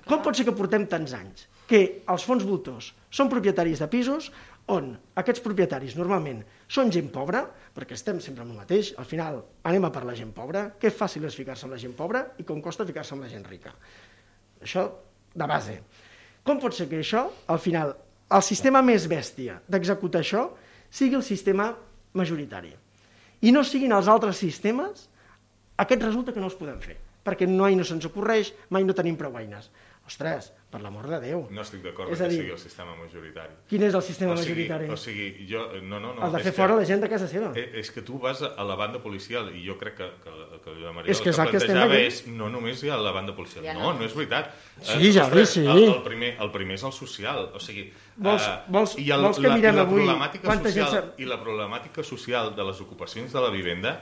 Com pot ser que portem tants anys que els fons voltors són propietaris de pisos on aquests propietaris normalment són gent pobra, perquè estem sempre amb el mateix, al final anem a per la gent pobra, que fàcil és ficar-se amb la gent pobra i com costa ficar-se amb la gent rica. Això de base. Com pot ser que això, al final, el sistema més bèstia d'executar això sigui el sistema majoritari i no siguin els altres sistemes, aquest resulta que no els podem fer, perquè mai no se'ns ocorreix, mai no tenim prou eines. Ostres, per l'amor de Déu. No estic d'acord És que dir- sigui el sistema majoritari. Quin és el sistema o sigui, majoritari? O sigui, jo... No, no, no. el de és fer que- fora la gent de casa seva. Eh, És que tu vas a la banda policial i jo crec que, que, que la Maria És que el és que que plantejava aquí. és no només hi ha la banda policial. Ja no, no. no és veritat. Sí, ja ostres, sí. El, el, primer, el primer és el social. O sigui, Vols- eh, vols- i el, vols que la, mirem i la avui problemàtica gent social, s'ha- I la problemàtica social de les ocupacions de la vivenda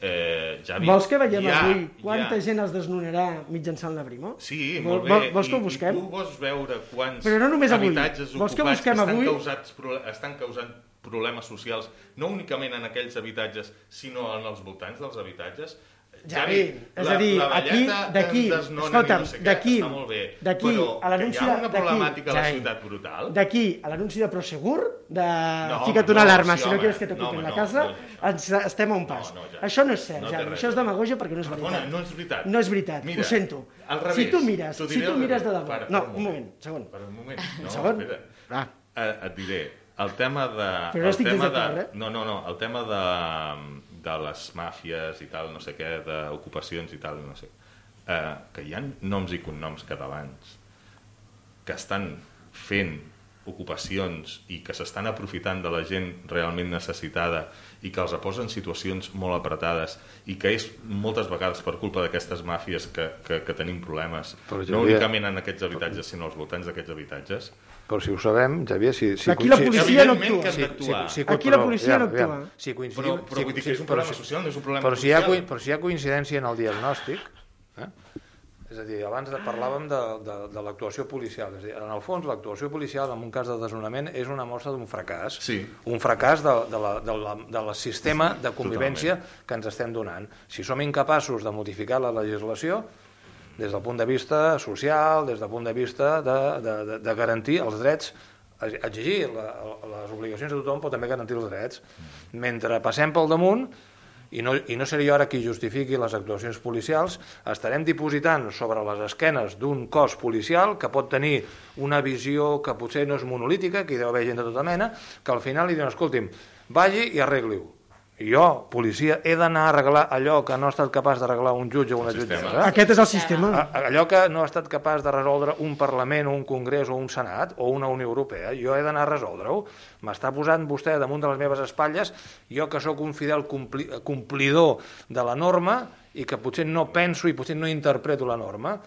eh, ja Vols que veiem ja, avui quanta ja. gent es desnonarà mitjançant la Brimo? Sí, Vol- molt bé. vol- vols que ho I- busquem? I tu vols veure quants Però no només avui. habitatges Vols que ocupats busquem estan, avui? causats, estan causant problemes socials, no únicament en aquells habitatges, sinó en els voltants dels habitatges? Javi, és a dir, aquí, d'aquí, escolta'm, no sé d'aquí, d'aquí a l'anunci que hi ha una problemàtica a la ciutat brutal. D'aquí a l'anunci de Prosegur, de No, fica't una no, alarma sí, si no quieres que no, t'ocupin home, la no, casa, no, ens estem a un pas. No, no, Javi. això no és cert, No Javi, això és demagogia perquè no és Perdona, veritat. no és veritat. No és veritat, Mira, ho sento. al Si revés, tu mires, si tu mires de debò... Para, No, un moment, segon. Per un moment. No, segon. espera. Eh, et diré, el tema de... Però no estic tema de, eh? No, no, no, el tema de, de les màfies i tal, no sé què, d'ocupacions i tal, no sé. Eh, que hi ha noms i cognoms catalans que estan fent ocupacions i que s'estan aprofitant de la gent realment necessitada i que els posa en situacions molt apretades i que és moltes vegades per culpa d'aquestes màfies que, que, que tenim problemes, Però, no únicament en aquests habitatges, sinó als voltants d'aquests habitatges. Però si ho sabem, Javier, si... si Aquí la policia no actua. hem d'actuar. Aquí la policia no actua. Si Però, coincidim, però vull dir que és un però problema si- social, no és un problema però si, hi ha, però si hi ha coincidència en el diagnòstic, Eh? És a dir, abans de, parlàvem de, de, de l'actuació policial. És a dir, en el fons, l'actuació policial en un cas de desnonament és una mostra d'un fracàs. Sí. Un fracàs de, de, la, de, la, de la sistema de convivència que ens estem donant. Si som incapaços de modificar la legislació, des del punt de vista social, des del punt de vista de, de, de, de garantir els drets, exigir la, les obligacions de tothom, però també garantir els drets. Mentre passem pel damunt, i no, i no seré jo ara qui justifiqui les actuacions policials, estarem dipositant sobre les esquenes d'un cos policial que pot tenir una visió que potser no és monolítica, que hi deu haver gent de tota mena, que al final li diuen, escolti'm, vagi i arregli-ho. I jo, policia, he d'anar a arreglar allò que no ha estat capaç d'arreglar un jutge o una jutgessa. Aquest és el sistema. A- Allò que no ha estat capaç de resoldre un Parlament o un Congrés o un Senat o una Unió Europea, jo he d'anar a resoldre-ho. M'està posant vostè damunt de les meves espatlles, jo que sóc un fidel compli complidor de la norma i que potser no penso i potser no interpreto la norma.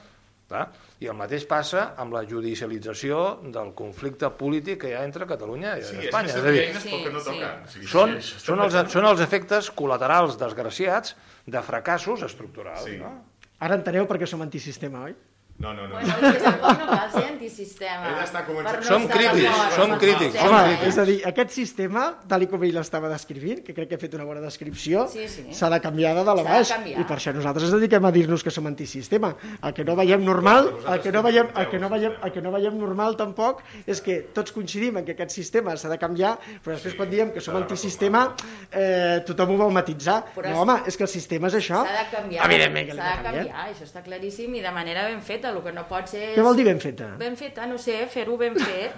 Clar? I el mateix passa amb la judicialització del conflicte polític que hi ha entre Catalunya i Sí, és Espanya. que És a dir, eines no Sí, sí. toquen. Sí, són, sí, són, els, són els efectes col·laterals desgraciats de fracassos estructurals. Sí. No? Ara enteneu per què som antisistema, oi? No, no, no. Bueno, és que tampoc no cal ser antisistema. Ell està començant- no Som crítics, som crítics, sistema, som Home, crítics. és a dir, aquest sistema, tal com ell l'estava descrivint, que crec que he fet una bona descripció, Sí, sí. s'ha de canviar de dalt a S'ha baix. I per això nosaltres ens dediquem a dir-nos que som antisistema. El que no veiem normal, el que no veiem, el que no veiem, el que no veiem normal tampoc és que tots coincidim en que aquest sistema s'ha de canviar, però després quan diem que som s'ha antisistema, eh, tothom ho vol matitzar. Però No, home, és que el sistema és això. S'ha de canviar. Evidentment que l'hem S'ha de de canviar. canviar, això està claríssim i de manera ben feta. El que no pot ser és... Què vol dir ben feta? Ben feta, no sé, fer-ho ben *laughs* fet.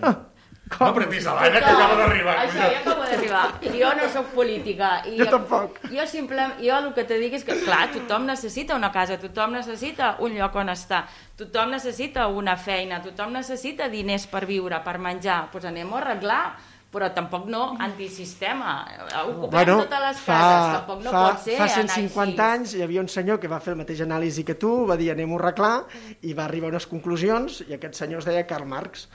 No apretis a l'Anna, que acaba d'arribar. Això, jo acabo d'arribar. Jo no sóc política. I Jo tampoc. Jo, simple, jo el que te dic és que, clar, tothom necessita una casa, tothom necessita un lloc on estar, tothom necessita una feina, tothom necessita diners per viure, per menjar. Doncs pues anem a arreglar però tampoc no antisistema. Ocupem Bueno, totes les fa, cases, tampoc no fa, pot ser fa anar 150 així. anys hi havia un senyor que va fer el mateix anàlisi que tu, va dir anem-ho a arreglar, i va arribar a unes conclusions, i aquest senyor es deia Karl Marx.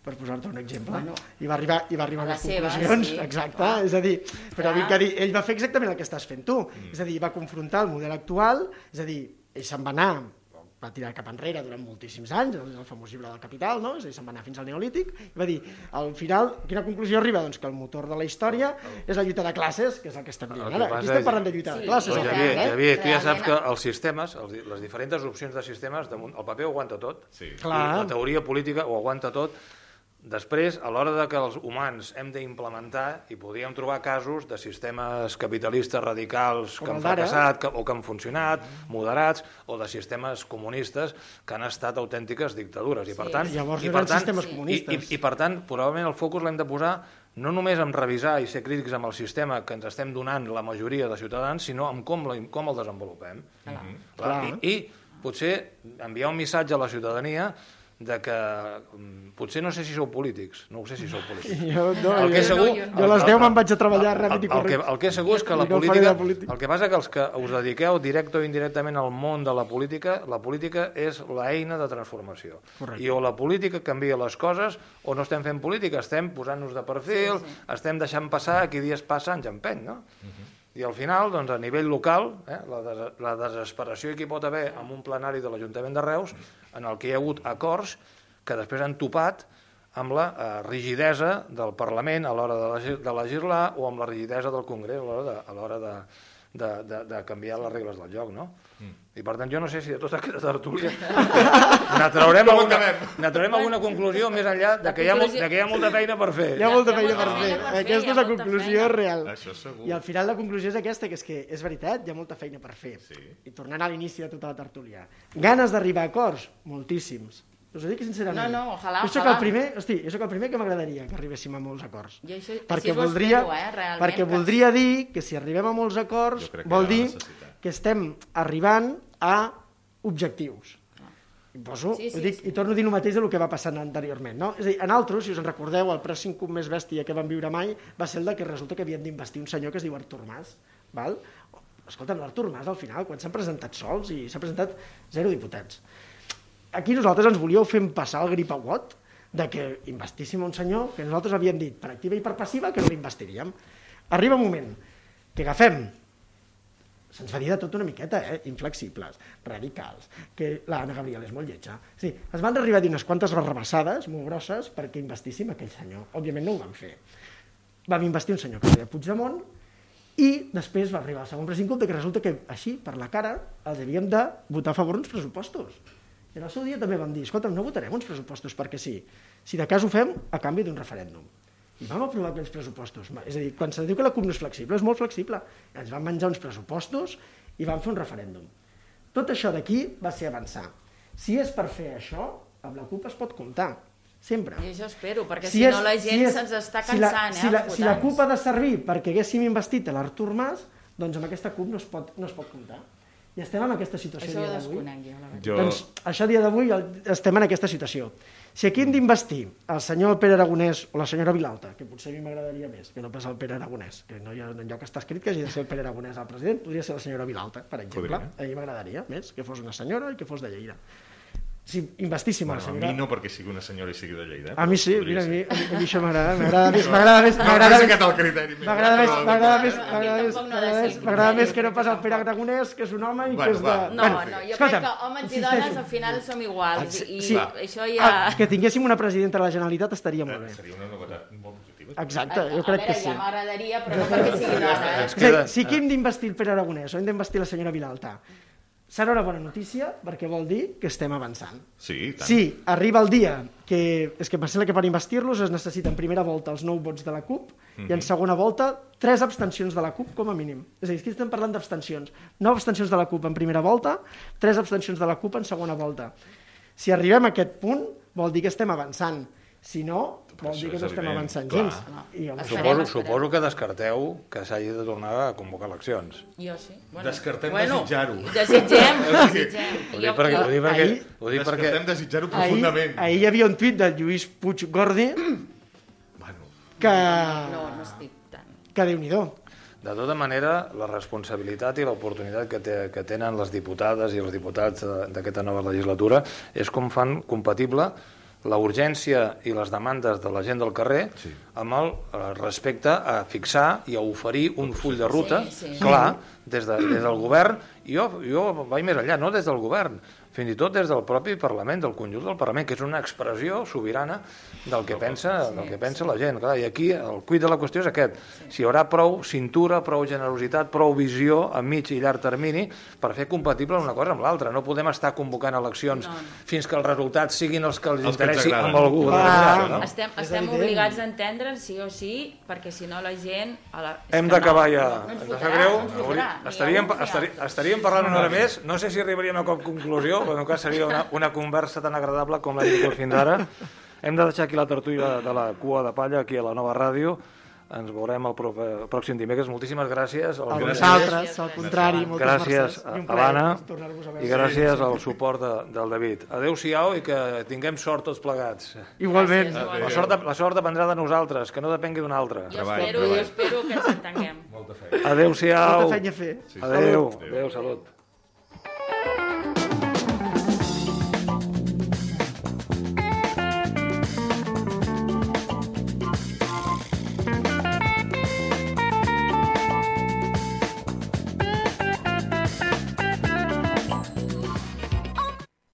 per posar-te un exemple. Bueno, I va arribar, i va arribar a les seva, conclusions, sí, exacte, clar. és a dir, però Clar. vinc a dir, ell va fer exactament el que estàs fent tu, mm. és a dir, va confrontar el model actual, és a dir, ell se'n va anar, va tirar cap enrere durant moltíssims anys, el, el famós llibre del Capital, no? és a dir, se'n va anar fins al Neolític, i va dir, al final, quina conclusió arriba? Doncs que el motor de la història és la lluita de classes, que és el que estem dient ara. Aquí estem parlant de lluita Sí, de classes, Però, al Javier, eh? Javier, tu ja saps que els sistemes, els, les diferents opcions de sistemes, el paper ho aguanta tot. Sí. Clar. La teoria política ho aguanta tot. Després, a l'hora de que els humans hem d'implementar, i podríem trobar casos de sistemes capitalistes radicals que Com han el d'ara. fracassat que, o que han funcionat, moderats, o de sistemes comunistes que han estat autèntiques dictadures. I, per Sí. tant, Llavors i, per eren tant, sistemes i, comunistes. i, I, per tant, probablement el focus l'hem de posar no només en revisar i ser crítics amb el sistema que ens estem donant la majoria de ciutadans, sinó en com, la, com el desenvolupem. Clar. Clar, Clar. I, I potser enviar un missatge a la ciutadania de que mm, potser no sé si sou polítics, no ho sé si sou polítics. *laughs* Jo, no, El que jo, segur... jo a les 10 me'n vaig a treballar el, ràpid i el, el, que, correcte. el que és segur és que la no política, de polític. el que passa que els que us dediqueu directe o indirectament al món de la política, la política és l'eina de transformació. Correcte. I o la política canvia les coses o no estem fent política, estem posant-nos de perfil, Sí, sí. estem deixant passar, qui dies passa anys empeny, no? I al final, doncs, a nivell local, eh, la, des la desesperació que hi pot haver amb un plenari de l'Ajuntament de Reus, en el que hi ha hagut acords que després han topat amb la eh, rigidesa del Parlament a l'hora de, legis de legislar o amb la rigidesa del Congrés a l'hora de, de, de, de, de canviar les regles del joc, no? I per tant, jo no sé si de tota aquesta tertúlia *laughs* n'atraurem alguna, alguna conclusió més enllà de que, hi ha, molt, de que hi ha molta feina per fer. Hi ha molta feina per fer. Aquesta és la conclusió real. Això segur. I al final la conclusió és aquesta, que és que és veritat, hi ha molta feina per fer. Sí. I tornant a l'inici de tota la tertúlia. Ganes d'arribar a acords? Moltíssims. Us ho dic sincerament. No, no, ojalà, jo soc ojalà. el primer, hosti, jo soc el primer que m'agradaria que arribéssim a molts acords. Jo això- perquè ho voldria, espero, eh, realment, perquè que- voldria dir que si arribem a molts acords vol dir necessitat. que estem arribant a objectius. I, poso, Sí, sí, dic, sí. I torno a dir el mateix del que va passant anteriorment. No? És a dir, en altres, si us en recordeu, el pressing cub més bèstia que vam viure mai va ser el de que resulta que havien d'investir un senyor que es diu Artur Mas. Val? Escolta, l'Artur Mas, al final, quan s'han presentat sols i s'ha presentat zero diputats. Aquí nosaltres ens volíeu fer passar el gripauot de que investíssim un senyor que nosaltres havíem dit per activa i per passiva que no l'investiríem. Arriba un moment que agafem se'ns va dir de tot una miqueta, eh? inflexibles, radicals, que l'Anna Gabriel és molt lletja. Sí, es van arribar a dir unes quantes barrabassades molt grosses perquè investíssim aquell senyor. Òbviament no ho van fer. Vam investir un senyor que es deia Puigdemont i després va arribar el segon precincut que resulta que així, per la cara, els havíem de votar a favor uns pressupostos. I en el seu dia també vam dir, escolta, no votarem uns pressupostos perquè sí. Si de cas ho fem a canvi d'un referèndum. I vam aprovar aquells pressupostos. És a dir, quan se diu que la CUP no és flexible, és molt flexible. Ens van menjar uns pressupostos i van fer un referèndum. Tot això d'aquí va ser avançar. Si és per fer això, amb la CUP es pot comptar. Sempre. I això espero, perquè si, no la gent és- se'ns està si la- cansant, si eh, la, si la. CUP ha de servir perquè haguéssim investit a l'Artur Mas, doncs amb aquesta CUP no es pot, no es pot comptar. I estem en aquesta situació Això dia d'avui. jo. Doncs això a dia d'avui estem en aquesta situació. Si aquí hem d'investir el senyor Pere Aragonès o la senyora Vilalta, que potser a mi m'agradaria més que no pas el Pere Aragonès, que no hi ha enlloc que està escrit que hagi de ser el Pere Aragonès el president, podria ser la senyora Vilalta, per exemple. Podria. A mi m'agradaria més que fos una senyora i que fos de Lleida. Si investíssim Bueno, la a senyora... mi no perquè sigui una senyora i sigui de Lleida. A mi sí, mira, a mi, ser. a mi, a mi això m'agrada, m'agrada *laughs* més, m'agrada més, m'agrada és més, m'agrada més, m'agrada més, m'agrada més, m'agrada m'agrada que no pas el. Pere Aragonès, que és un home i que és de... No, no, jo crec que homes i dones al final som iguals i Sí. això ja... Ah, que tinguéssim una presidenta de la Generalitat estaria molt bé. Seria una novetat molt positiva. Exacte, jo a crec que veure, sí. ja m'agradaria, però no perquè sigui dona, eh? A queda- si aquí hem d'investir el Pere Aragonès o hem d'investir la senyora Vilalta, serà una bona notícia perquè vol dir que estem avançant. Sí, i tant. Si arriba el dia que... És que sembla que per investir-los es necessita en primera volta els 9 vots de la CUP i en segona volta tres abstencions de la CUP com a mínim. És a dir, aquí estem parlant d'abstencions. 9 abstencions de la CUP en primera volta, tres abstencions de la CUP en segona volta. Si arribem a aquest punt, vol dir que estem avançant. Si no, vol dir que no estem avançant clar. gens. I home, Esperem, Suposo, esperem. suposo que descarteu que s'hagi de tornar a convocar eleccions. Jo sí. Descartem desitjar-ho. Desitgem, *laughs* desitgem. Ho I dic jo- perquè, ho dic perquè, Ahir- ho dic perquè Descartem desitjar-ho ahir, profundament. ahir hi havia un tuit de Lluís Puig Gordi *clears throat* Bueno, que, No, no estic tant. que déu-n'hi-do. De tota manera, la responsabilitat i l'oportunitat que, té, que tenen les diputades i els diputats de- d'aquesta nova legislatura és com fan compatible la urgència i les demandes de la gent del carrer sí. amb el eh, respecte a fixar i a oferir un full de ruta Sí, sí. clar des, de, des del govern i jo, jo vaig més enllà, no des del govern fins i tot des del propi Parlament, del conjunt del Parlament, que és una expressió sobirana del que pensa, del que pensa la gent. Clar, I aquí el cuit de la qüestió és aquest. Si hi haurà prou cintura, prou generositat, prou visió a mig i llarg termini per fer compatible una cosa amb l'altra. No podem estar convocant eleccions No, fins que els resultats siguin els que els, que interessi agraden. amb algú. Determinat, no? Estem, estem obligats a entendre'n sí o sí, perquè si no la gent... A la... Hem que d'acabar no, ja. No, no ens sap greu. no Estaríem, final. estaríem parlant una hora més. No sé si arribaríem a cap conclusió, però en tot cas seria una, una conversa tan agradable com l'hem tingut fins ara. Hem de deixar aquí la tertúlia de la cua de palla, aquí a la nova ràdio. Ens veurem el, proper, el pròxim dimecres. Moltíssimes gràcies. A Al vosaltres, al contrari, moltes Gràcies a l'Anna veure. i gràcies al suport de, del David. Adéu-siau i que tinguem sort tots plegats. Igualment. Gràcies, La sort, la sort dependrà de nosaltres, que no depengui d'un altre. Jo espero, jo espero que ens entenguem. Molta feina. Adéu-siau. Molta feina a fer. Adéu. Adéu. Adéu, salut.